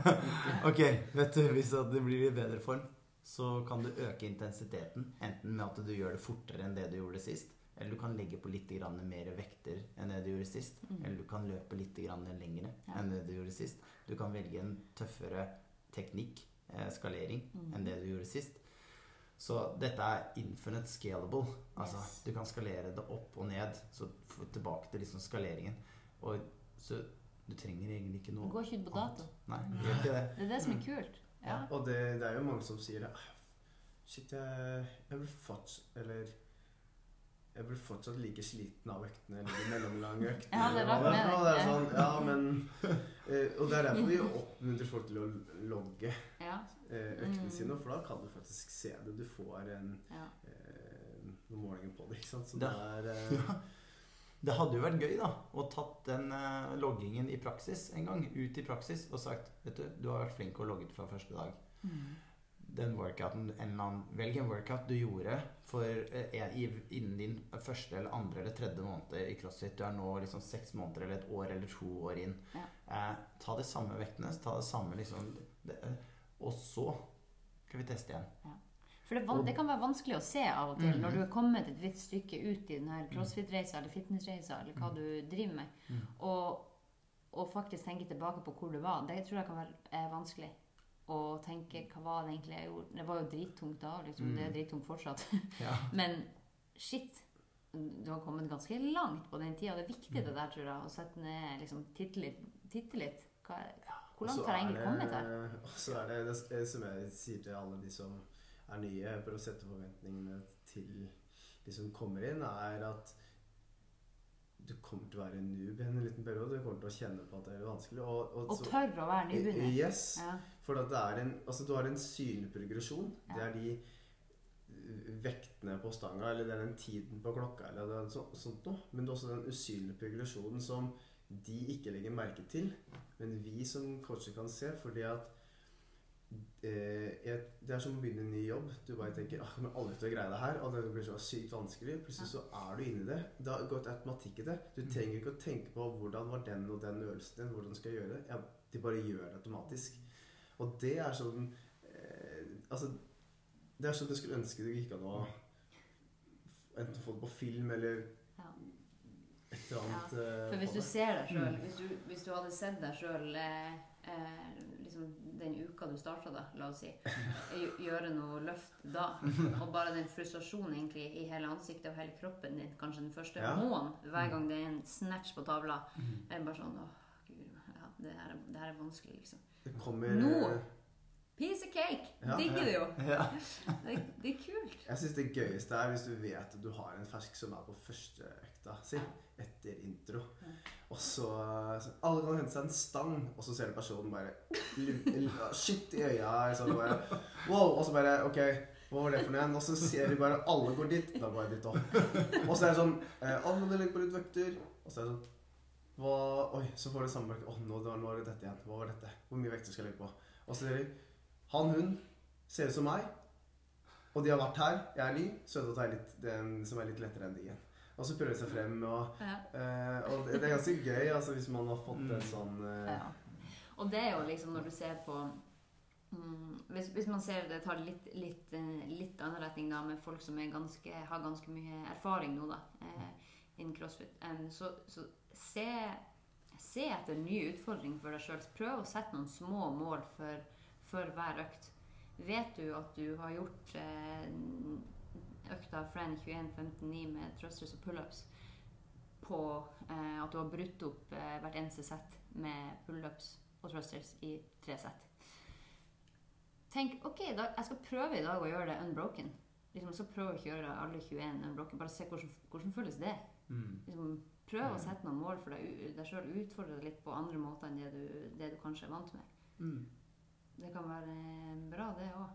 Speaker 3: ok, vet du, hvis det blir i bedre form, så kan du øke intensiteten. Enten med at du gjør det fortere enn det du gjorde sist, eller du kan legge på litt mer vekter enn det du gjorde sist.
Speaker 2: Mm.
Speaker 3: Eller du kan løpe litt lengre
Speaker 2: Ja.
Speaker 3: enn det du gjorde sist. Du kan velge en tøffere teknikk, eh, skalering,
Speaker 2: Mm.
Speaker 3: enn det du gjorde sist. Så dette er infinite scalable. Altså,
Speaker 2: Yes.
Speaker 3: Du kan skalere det opp og ned. Så tilbake til liksom skaleringen. Og så du trenger egentlig ikke
Speaker 2: Det
Speaker 3: noe
Speaker 2: går ikke ut på dato.
Speaker 3: Nei, det gjør det.
Speaker 2: Det er det som er kult. Ja.
Speaker 1: Og det, det er jo mange som sier «Ah, Shit, jeg, jeg blir fatt Eller jeg blir fortsatt like sliten av øktene eller de mellomlange øktene.
Speaker 2: Ja, det er rart med
Speaker 1: hva
Speaker 2: det.
Speaker 1: det er sånn, ja, men eh, Og det er derfor vi oppmuntrer folk til å logge
Speaker 2: Ja.
Speaker 1: eh, øktene
Speaker 2: Mm.
Speaker 1: sine, for da kan du faktisk se det. Du får en,
Speaker 2: ja.
Speaker 1: eh, noen målinger på det, ikke sant. Så
Speaker 3: Det-
Speaker 1: det er eh,
Speaker 3: Det hadde jo vært gøy da, å tatt den loggingen i praksis en gang. Ut i praksis og sagt Vet du, du har vært flink og logget fra første dag.
Speaker 2: Mm.
Speaker 3: Den workouten, en eller annen, Velg en workout du gjorde for, eh, i- innen din første eller andre eller tredje måned i CrossFit. Du er nå liksom seks måneder eller et år eller to år inn.
Speaker 2: Ja.
Speaker 3: Eh, ta de samme vektene, ta det samme liksom det, eh, Og så skal vi teste igjen.
Speaker 2: For det, det kan være vanskelig å se av og til
Speaker 3: Mhm.
Speaker 2: når du er kommet et visst stykke ut i denne crossfit-reisa eller fitness-reisa eller hva du driver med,
Speaker 3: Mm.
Speaker 2: og, og faktisk tenke tilbake på hvor du var. Det tror jeg kan være eh, vanskelig. Å tenke hva var det egentlig jeg gjorde. Det var jo drittungt da. liksom.
Speaker 3: Mm.
Speaker 2: Det er drittungt fortsatt.
Speaker 3: Ja.
Speaker 2: Men shit, du har kommet ganske langt på den tida. Det er viktig
Speaker 3: Mm.
Speaker 2: det der, tror jeg. Å sette ned liksom, titte litt. Titte litt. Hva, hvor langt har jeg
Speaker 1: er
Speaker 2: egentlig kommet her?
Speaker 1: Og så er det, det det som jeg sier til alle de som er nye, for å sette forventningene til de som kommer inn, er at du kommer til å være en noob i en liten periode. Du kommer til å kjenne på at det er vanskelig. Og, og
Speaker 2: Og
Speaker 1: så-
Speaker 2: tørre å være nybegynner.
Speaker 1: Yes.
Speaker 2: Ja.
Speaker 1: For at det er en, altså du har en synlig progresjon. Det er de uh, vektene på stanga, eller det er den tiden på klokka, eller det er så, sånt noe. Men det er også den usynlige progresjonen som de ikke legger merke til, men vi som coacher kan se. Fordi at eh, Det er som å begynne en ny jobb. Du bare tenker ah, kommer aldri til å greie det her.' Og det blir så sykt vanskelig. Plutselig så er du inni det. Det har gått automatikk i det. Du
Speaker 3: Mm.
Speaker 1: trenger ikke å tenke på 'hvordan var den og den øvelsen din', 'hvordan skal jeg gjøre det'. Ja, de bare gjør det automatisk. Og det er sånn eh, Altså, det er sånn du skulle ønske du gikk an å enten få det på film eller et eller annet Ja,
Speaker 2: For hvis du ser deg sjøl
Speaker 3: Mm.
Speaker 2: hvis, du- hvis du hadde sett deg sjøl eh, eh, liksom den uka du starta, da, la oss si, gjøre noe løft da, og bare den frustrasjonen egentlig i hele ansiktet og hele kroppen din, kanskje den første
Speaker 1: Ja.
Speaker 2: måneden, hver gang det er en snatch på tavla,
Speaker 3: Mm.
Speaker 2: er bare sånn åh, gud, ja, det her, er- det her er vanskelig, liksom.
Speaker 1: Det kommer
Speaker 2: Nå! Piece of cake!
Speaker 1: Ja,
Speaker 2: Digger det jo!
Speaker 3: Ja.
Speaker 2: Det, det er kult.
Speaker 1: Jeg syns det gøyeste er hvis du vet at du har en fersk som er på første økta si, etter intro. Og så, Alle kan hente seg en stang, og så ser du personen bare Shit i øya. Så bare, wow, og så bare OK, hva var det for noe? igjen? Og så ser du bare alle går dit. Da går jeg dit òg. Og så er det sånn Alle Å, må legge på litt vekter. Og så er det sånn hva, Oi, så får du samme vekt. Å, nå, nå var det dette igjen. Hva var dette? Hvor mye vekter skal jeg legge på? Og så ser de Han, hun ser ut som meg. Og de har vært her. Jeg er ny, så da tar jeg litt den som er litt lettere enn de igjen. Og så prøver de seg frem. Og,
Speaker 2: Ja.
Speaker 1: uh, og det, det er ganske gøy altså, hvis man har fått en
Speaker 3: Mm.
Speaker 1: sånn uh...
Speaker 2: Ja. Og det er jo liksom når du ser på mm, hvis, hvis man ser det tar litt, litt, eh, litt annen retning da, med folk som er ganske, har ganske mye erfaring nå, da, eh, innen crossfit, um, så, så se, se etter nye utfordringer for deg sjøl. Prøv å sette noen små mål for, for hver økt. Vet du at du har gjort eh, økta Fran 21.59 med thrusters og pullups på eh, at du har brutt opp eh, hvert eneste sett med pullups og thrusters i tre sett. Tenk ok, da, jeg skal prøve i dag å gjøre det unbroken. Liksom, så prøv å ikke gjøre alle 21 unbroken. Bare se hvordan, hvordan føles det.
Speaker 3: Mm.
Speaker 2: Liksom, prøv å
Speaker 3: Mm.
Speaker 2: sette noen mål for deg, deg sjøl. Utfordre deg litt på andre måter enn det du, det du kanskje er vant med.
Speaker 3: Mm.
Speaker 2: Det kan være bra, det òg.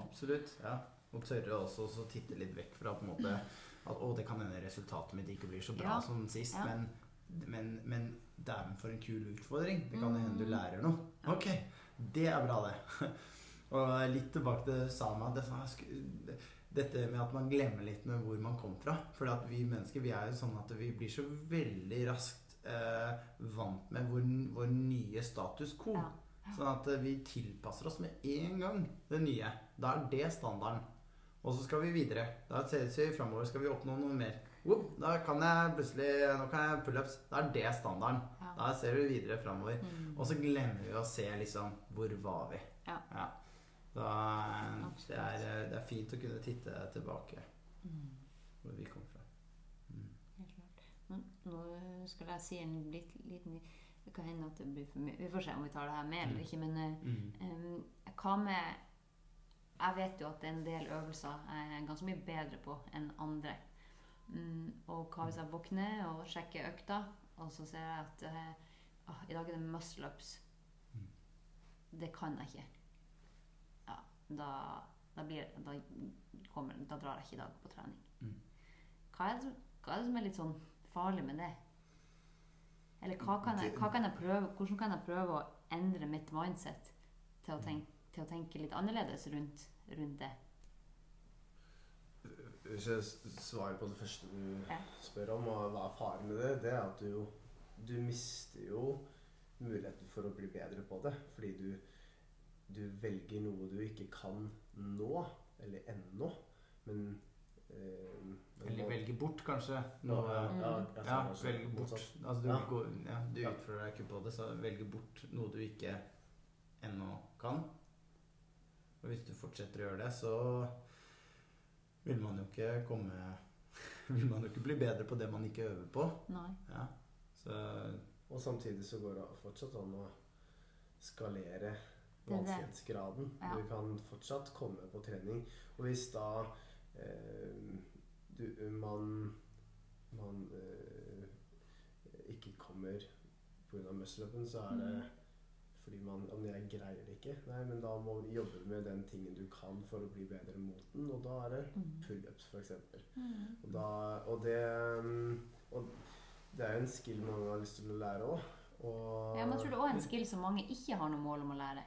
Speaker 3: Absolutt. ja. Og tørre også å titte litt vekk fra på en måte at å, det kan hende resultatet mitt ikke blir så bra
Speaker 2: Ja.
Speaker 3: som sist,
Speaker 2: Ja.
Speaker 3: men, men, men dæven for en kul utfordring. Det kan hende du
Speaker 2: Mm.
Speaker 3: lærer noe. Ok, det er bra, det. Og litt tilbake til Sama. Det, dette med at man glemmer litt med hvor man kom fra. For vi mennesker vi er jo sånn at vi blir så veldig raskt eh, vant med vår, vår nye status quo.
Speaker 2: Ja.
Speaker 3: Sånn at vi tilpasser oss med en gang det nye. Da er det standarden. Og så skal vi videre. Da ser vi framover. Skal vi oppnå noe mer? Whoop, da kan jeg plutselig Nå kan jeg pullups. Da er det standarden.
Speaker 2: Ja.
Speaker 3: Da ser vi videre framover.
Speaker 2: Mm.
Speaker 3: Og så glemmer vi å se liksom Hvor var vi?
Speaker 2: Ja.
Speaker 3: Da, eh, det, er, eh, det er fint å kunne titte tilbake
Speaker 2: Mm.
Speaker 3: hvor vi kom fra. Mm.
Speaker 2: Helt klart. Men nå skal jeg si en litt, liten Det kan hende at det blir for mye. Vi får se om vi tar det her med eller
Speaker 3: Mm.
Speaker 2: ikke. Men em, hva med Jeg vet jo at det er en del øvelser jeg er ganske mye bedre på enn andre. Mm, og hva hvis jeg våkner og sjekker økta, og så ser jeg at ah, i dag er det muscle-ups.
Speaker 3: Mm.
Speaker 2: Det kan jeg ikke. Ja, da, da, blir, da, kommer, da drar jeg ikke i dag på trening.
Speaker 3: Mm.
Speaker 2: Hva, er det, hva er det som er litt sånn farlig med det? Eller hva kan jeg, hva kan jeg prøve, hvordan kan jeg prøve å endre mitt mindset til å tenke, til å tenke litt annerledes rundt, rundt det?
Speaker 1: Hvis jeg svarer på det første du
Speaker 2: Ja.
Speaker 1: spør om, og hva er faren med det, det er at du jo Du mister jo muligheten for å bli bedre på det. Fordi du, du velger noe du ikke kan nå, eller ennå. Men eh,
Speaker 3: Eller
Speaker 1: velger
Speaker 3: velge bort, kanskje.
Speaker 1: Ja,
Speaker 3: Noe,
Speaker 1: ja,
Speaker 2: Mm.
Speaker 1: ja,
Speaker 3: Ja,
Speaker 1: tror
Speaker 3: velge bort. Altså, du,
Speaker 1: Ja.
Speaker 3: går, ja, du
Speaker 1: Ja.
Speaker 3: utfører deg ikke på det, så velge bort noe du ikke ennå kan. Og hvis du fortsetter å gjøre det, så vil man jo ikke komme Vil man jo ikke bli bedre på det man ikke øver på.
Speaker 2: Nei.
Speaker 3: Ja. Så
Speaker 1: Og samtidig så går det fortsatt an å skalere vanskelighetsgraden.
Speaker 2: Ja.
Speaker 1: Du kan fortsatt komme på trening. Og hvis da eh, du, man, man eh, ikke kommer pga. muscle-upen, så er det fordi man Om jeg greier det ikke? Nei, men da må du jobbe med den tingen du kan for å bli bedre mot den, og da er det
Speaker 2: Mm.
Speaker 1: pullups, f.eks.
Speaker 2: Mm.
Speaker 1: Og, da, og det um, Og det er jo en skill mange har lyst til å lære òg. Og
Speaker 2: Ja, men jeg tror det er også en skill som mange ikke har noe mål om å lære.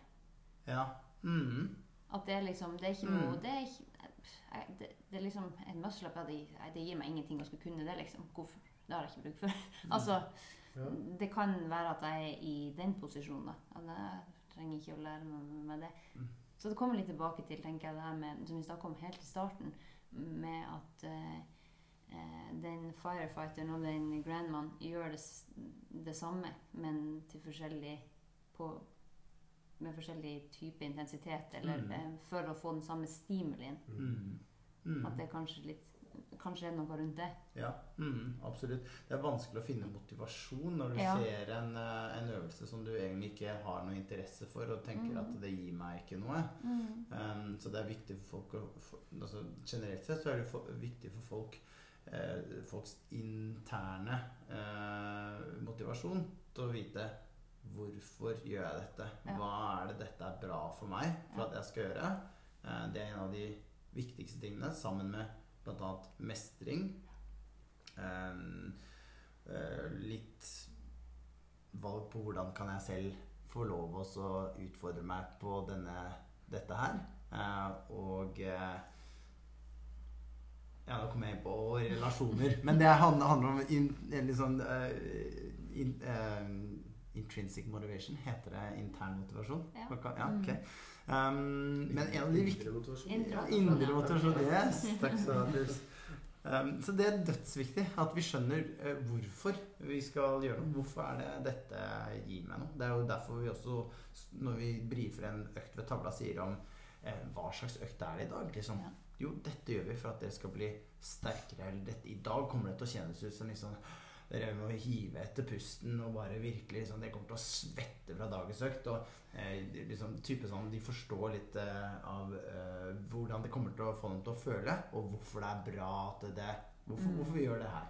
Speaker 3: ja. Mm.
Speaker 2: At det er liksom Det er ikke noe
Speaker 3: Mm.
Speaker 2: Det er ikke det, det er liksom En muscle-up det, det gir meg ingenting å skulle kunne det, liksom. Hvorfor? Det har jeg ikke bruk for. altså,
Speaker 1: Ja.
Speaker 2: det kan være at jeg er i den posisjonen, da. At jeg trenger ikke å lære meg med det.
Speaker 3: Mm.
Speaker 2: Så det kommer litt tilbake til tenker jeg, det her med, som vi snakka om helt i starten, med at eh, eh, den firefighteren og den grandman gjør det, det samme, men til forskjellig på, med forskjellig type intensitet, eller
Speaker 3: Mm.
Speaker 2: eh, for å få den samme stimulien.
Speaker 3: Mm. Mm.
Speaker 2: At det er kanskje litt Kanskje noe rundt det.
Speaker 3: Ja, mm, absolutt. Det er vanskelig å finne motivasjon når du
Speaker 2: Ja.
Speaker 3: ser en, eh, en øvelse som du egentlig ikke har noe interesse for, og tenker
Speaker 2: Mm.
Speaker 3: at det gir meg ikke noe. Um, så det er viktig for folk å for, altså, Generelt sett så er det for, viktig for folk eh, folks interne eh, motivasjon til å vite hvorfor gjør jeg dette?
Speaker 2: Ja.
Speaker 3: Hva er det dette er bra for meg for at jeg skal gjøre? Eh, det er en av de viktigste tingene, sammen med bl.a. mestring. Um, eh, litt valg på hvordan kan jeg selv få lov å utfordre meg på denne, dette her. Eh, og eh, Ja, nå kommer jeg inn på relasjoner. Men det handler, om in, en litt sånn in, Intrinsic motivation. Heter det intern motivasjon?
Speaker 2: Ja.
Speaker 3: ja ok. Um, men en av de viktige
Speaker 1: Indre motivasjon.
Speaker 3: Yes, takk skal du ha. Um, så det er dødsviktig at vi skjønner uh, hvorfor vi skal gjøre noe. Hvorfor er det dette gir meg noe? Det er jo derfor vi også, når vi brifer en økt ved tavla, sier om uh, hva slags økt er det i dag. Liksom.
Speaker 2: Ja.
Speaker 3: Jo, dette gjør vi for at dere skal bli sterkere. Eller dette, I dag kommer det til å kjennes ut som liksom dere må hive etter pusten og bare virkelig liksom, Dere kommer til å svette fra dagens økt. Og eh, liksom, type sånn, De forstår litt eh, av eh, hvordan det kommer til å få dem til å føle, og hvorfor det er bra at det Hvorfor, hvorfor vi gjør det her.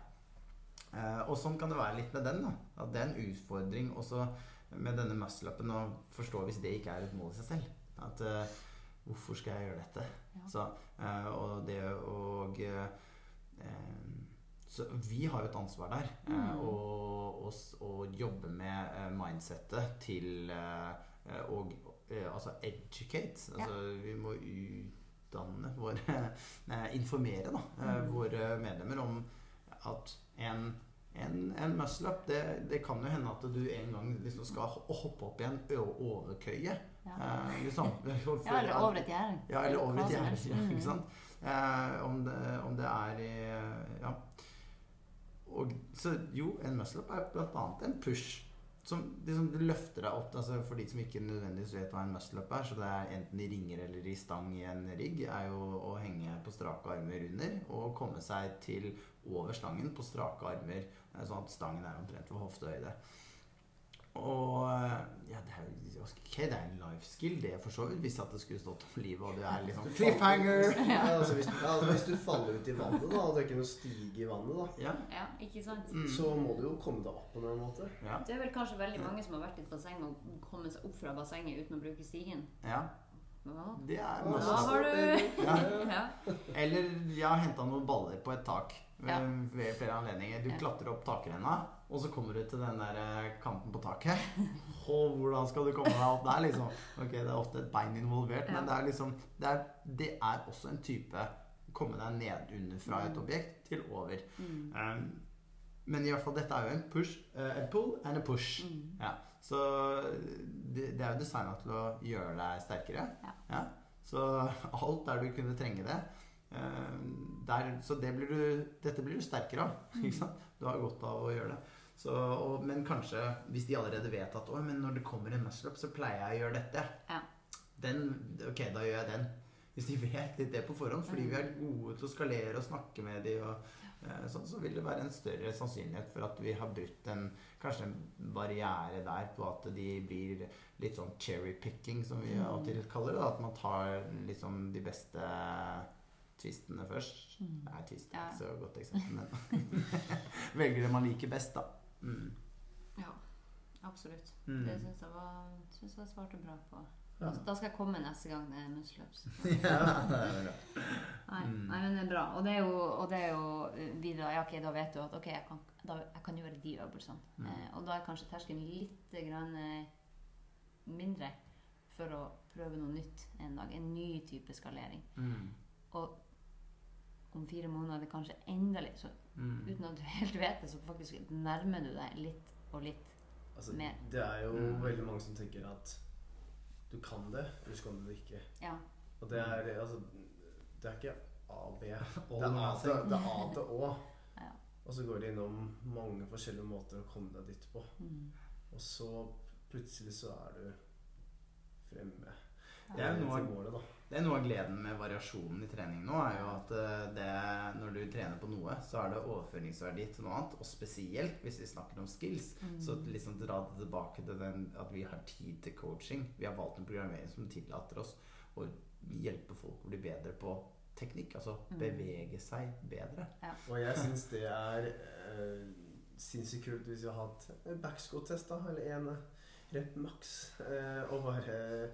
Speaker 3: Eh, og sånn kan det være litt med den. da At det er en utfordring også med denne muscle-upen å forstå hvis det ikke er et mål i seg selv. At eh, Hvorfor skal jeg gjøre dette?
Speaker 2: Ja.
Speaker 3: Så, eh, og det og eh, så vi har jo et ansvar der. Eh,
Speaker 2: Mm.
Speaker 3: og, og, og jobbe med eh, mindsettet til eh, Og altså educate. Altså, Vi må utdanne våre Informere da,
Speaker 2: Mm.
Speaker 3: våre medlemmer om at en en, en muscle-up, det, det kan jo hende at du en gang liksom skal hoppe opp i en overkøye.
Speaker 2: Ja.
Speaker 3: Eh, liksom, for-
Speaker 2: ja, eller over et gjerde.
Speaker 3: ja, eller over et gjerde. Ja,
Speaker 2: Mm.
Speaker 3: ikke sant? Eh, om, det, om det er i Ja. Og, så jo, en muscle-up er annet en push. Som liksom løfter deg opp. Altså for de som ikke nødvendigvis vet hva en muscle-up er, så det er enten i ringer eller i stang i en rigg, er jo å henge på strake armer under og komme seg til over stangen på strake armer, sånn at stangen er omtrent ved hoftehøyde. Og eh, ja, det er jo ok, det er en life skill, det for så vidt, hvis at det skulle stått om livet, og du er liksom cliffhanger!
Speaker 1: Ja, altså, hvis, ja, altså, hvis du faller ut i vannet, da, og det er ikke noe stige i vannet, da,
Speaker 3: Ja.
Speaker 2: Ja, ikke sant?
Speaker 3: Mm.
Speaker 1: så må du jo komme deg opp på en måte.
Speaker 3: Ja.
Speaker 2: Det er vel kanskje veldig mange som har vært i et basseng og kommet seg opp fra bassenget uten å bruke stigen.
Speaker 3: ja. Det er
Speaker 2: Da
Speaker 3: masse
Speaker 2: har du
Speaker 3: Ja.
Speaker 2: ja.
Speaker 3: Eller jeg har henta noen baller på et tak
Speaker 2: Ja.
Speaker 3: ved flere anledninger. Du
Speaker 2: Ja.
Speaker 3: klatrer opp takrenna, og så kommer du til den der eh, kanten på taket. Og hvordan skal du komme deg opp der, liksom? Ok, det er ofte et bein involvert,
Speaker 2: Ja.
Speaker 3: men det er liksom det er, det er også en type komme deg ned under fra et
Speaker 2: Mm.
Speaker 3: objekt til over.
Speaker 2: Mm.
Speaker 3: Um, men i hvert fall, dette er jo en push, eh, en pull and a push.
Speaker 2: Mm.
Speaker 3: Ja, så det, det er jo designa til å gjøre deg sterkere.
Speaker 2: Ja.
Speaker 3: Så alt der du kunne trenge det eh, der, Så det blir du, dette blir du sterkere av.
Speaker 2: Mm.
Speaker 3: Du har godt av å gjøre det. Så, og, men kanskje hvis de allerede vet at men når det kommer en muscle-up, så pleier jeg å gjøre dette.
Speaker 2: Ja.
Speaker 3: Den, ok, da gjør jeg den. Hvis de vet litt det på forhånd, fordi vi er gode til å skalere og snakke med de og eh, sånn, så vil det være en større sannsynlighet for at vi har brutt en kanskje en barriere der på at de blir litt sånn cherry picking, som vi av og til kaller det. da, At man tar liksom de beste twistene først.
Speaker 2: Mm.
Speaker 3: Nei, tvist, er
Speaker 2: Ja.
Speaker 3: så godt eksempel, men velger det man liker best, da. Mm.
Speaker 2: Ja, absolutt.
Speaker 3: Mm.
Speaker 2: Det syns jeg var synes jeg svarte bra på.
Speaker 3: Ja.
Speaker 2: Altså, Da skal jeg komme neste gang det er muscle-ups.
Speaker 3: ja, det er.
Speaker 2: Nei,
Speaker 3: Mm.
Speaker 2: nei, men det er bra. Og det er jo, og det er jo eh, videre Ja, ok, da vet du at ok, jeg kan, da, jeg kan gjøre de øvelsene.
Speaker 3: Mm.
Speaker 2: Eh, og da er kanskje terskelen litt grann, eh, mindre for å prøve noe nytt en dag. En ny type skalering.
Speaker 3: Mm.
Speaker 2: Og om fire måneder er det kanskje enda litt så
Speaker 3: Mm.
Speaker 2: Uten at du helt vet det, så faktisk nærmer du deg litt og litt.
Speaker 1: Altså,
Speaker 2: Mer.
Speaker 1: det er jo
Speaker 3: Mm.
Speaker 1: veldig mange som tenker at du kan det, eller så kan du det ikke.
Speaker 2: Ja.
Speaker 1: Og det er altså Det er ikke A og B. Det er A til,
Speaker 3: nothing.
Speaker 1: det er A til Å.
Speaker 2: Ja.
Speaker 1: Og så går det innom mange forskjellige måter å komme deg dit på.
Speaker 2: Mm.
Speaker 1: Og så plutselig så er du fremme
Speaker 3: Det er
Speaker 1: jo
Speaker 3: noe-
Speaker 1: av målet, da.
Speaker 3: Det er noe av gleden med variasjonen i trening nå, er jo at eh, det, når du trener på noe, så er det overføringsverdi til noe annet. Og spesielt hvis vi snakker om skills.
Speaker 2: Mm.
Speaker 3: Så liksom dra det tilbake til den at vi har tid til coaching. Vi har valgt en programmering som tillater oss å hjelpe folk å bli bedre på teknikk. Altså
Speaker 2: Mm.
Speaker 3: bevege seg bedre.
Speaker 1: Og jeg syns det er øh, sinnssykt kult hvis vi har hatt backscot-test, da, eller en rep maks, Øh, og bare eh,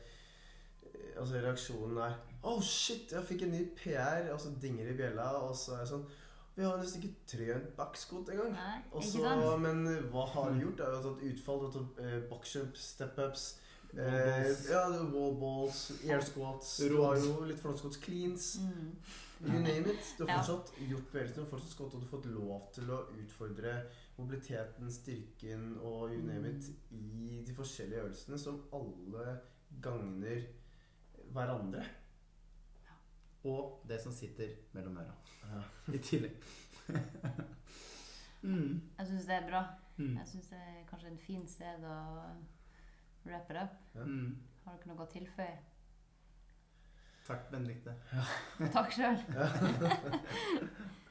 Speaker 1: Altså reaksjonen er Oh shit, jeg fikk en ny PR, og så dinger i bjella, og så er jeg sånn Vi har nesten ikke trent backscot engang. Men hva har du gjort? Du har tatt utfall, du har tatt eh, boxjump, step-ups eh,
Speaker 3: Wall-balls.
Speaker 1: Ja, det er wall balls, air squats Du har jo litt frontskots cleans.
Speaker 2: Mm.
Speaker 1: You name it. Du har
Speaker 2: Ja.
Speaker 1: fortsatt gjort bevegelsen, fortsatt skott, og du har fått lov til å utfordre mobiliteten, styrken og you name it i de forskjellige øvelsene som alle gagner hverandre.
Speaker 3: Og det som sitter mellom øra.
Speaker 1: Ja.
Speaker 3: I tillegg. mm.
Speaker 2: Jeg syns det er bra.
Speaker 3: Mm.
Speaker 2: Jeg syns det er kanskje en fin sted å wrap it up.
Speaker 3: Mm.
Speaker 2: Har dere noe å tilføye?
Speaker 3: Takk, Benedicte.
Speaker 2: Takk sjøl.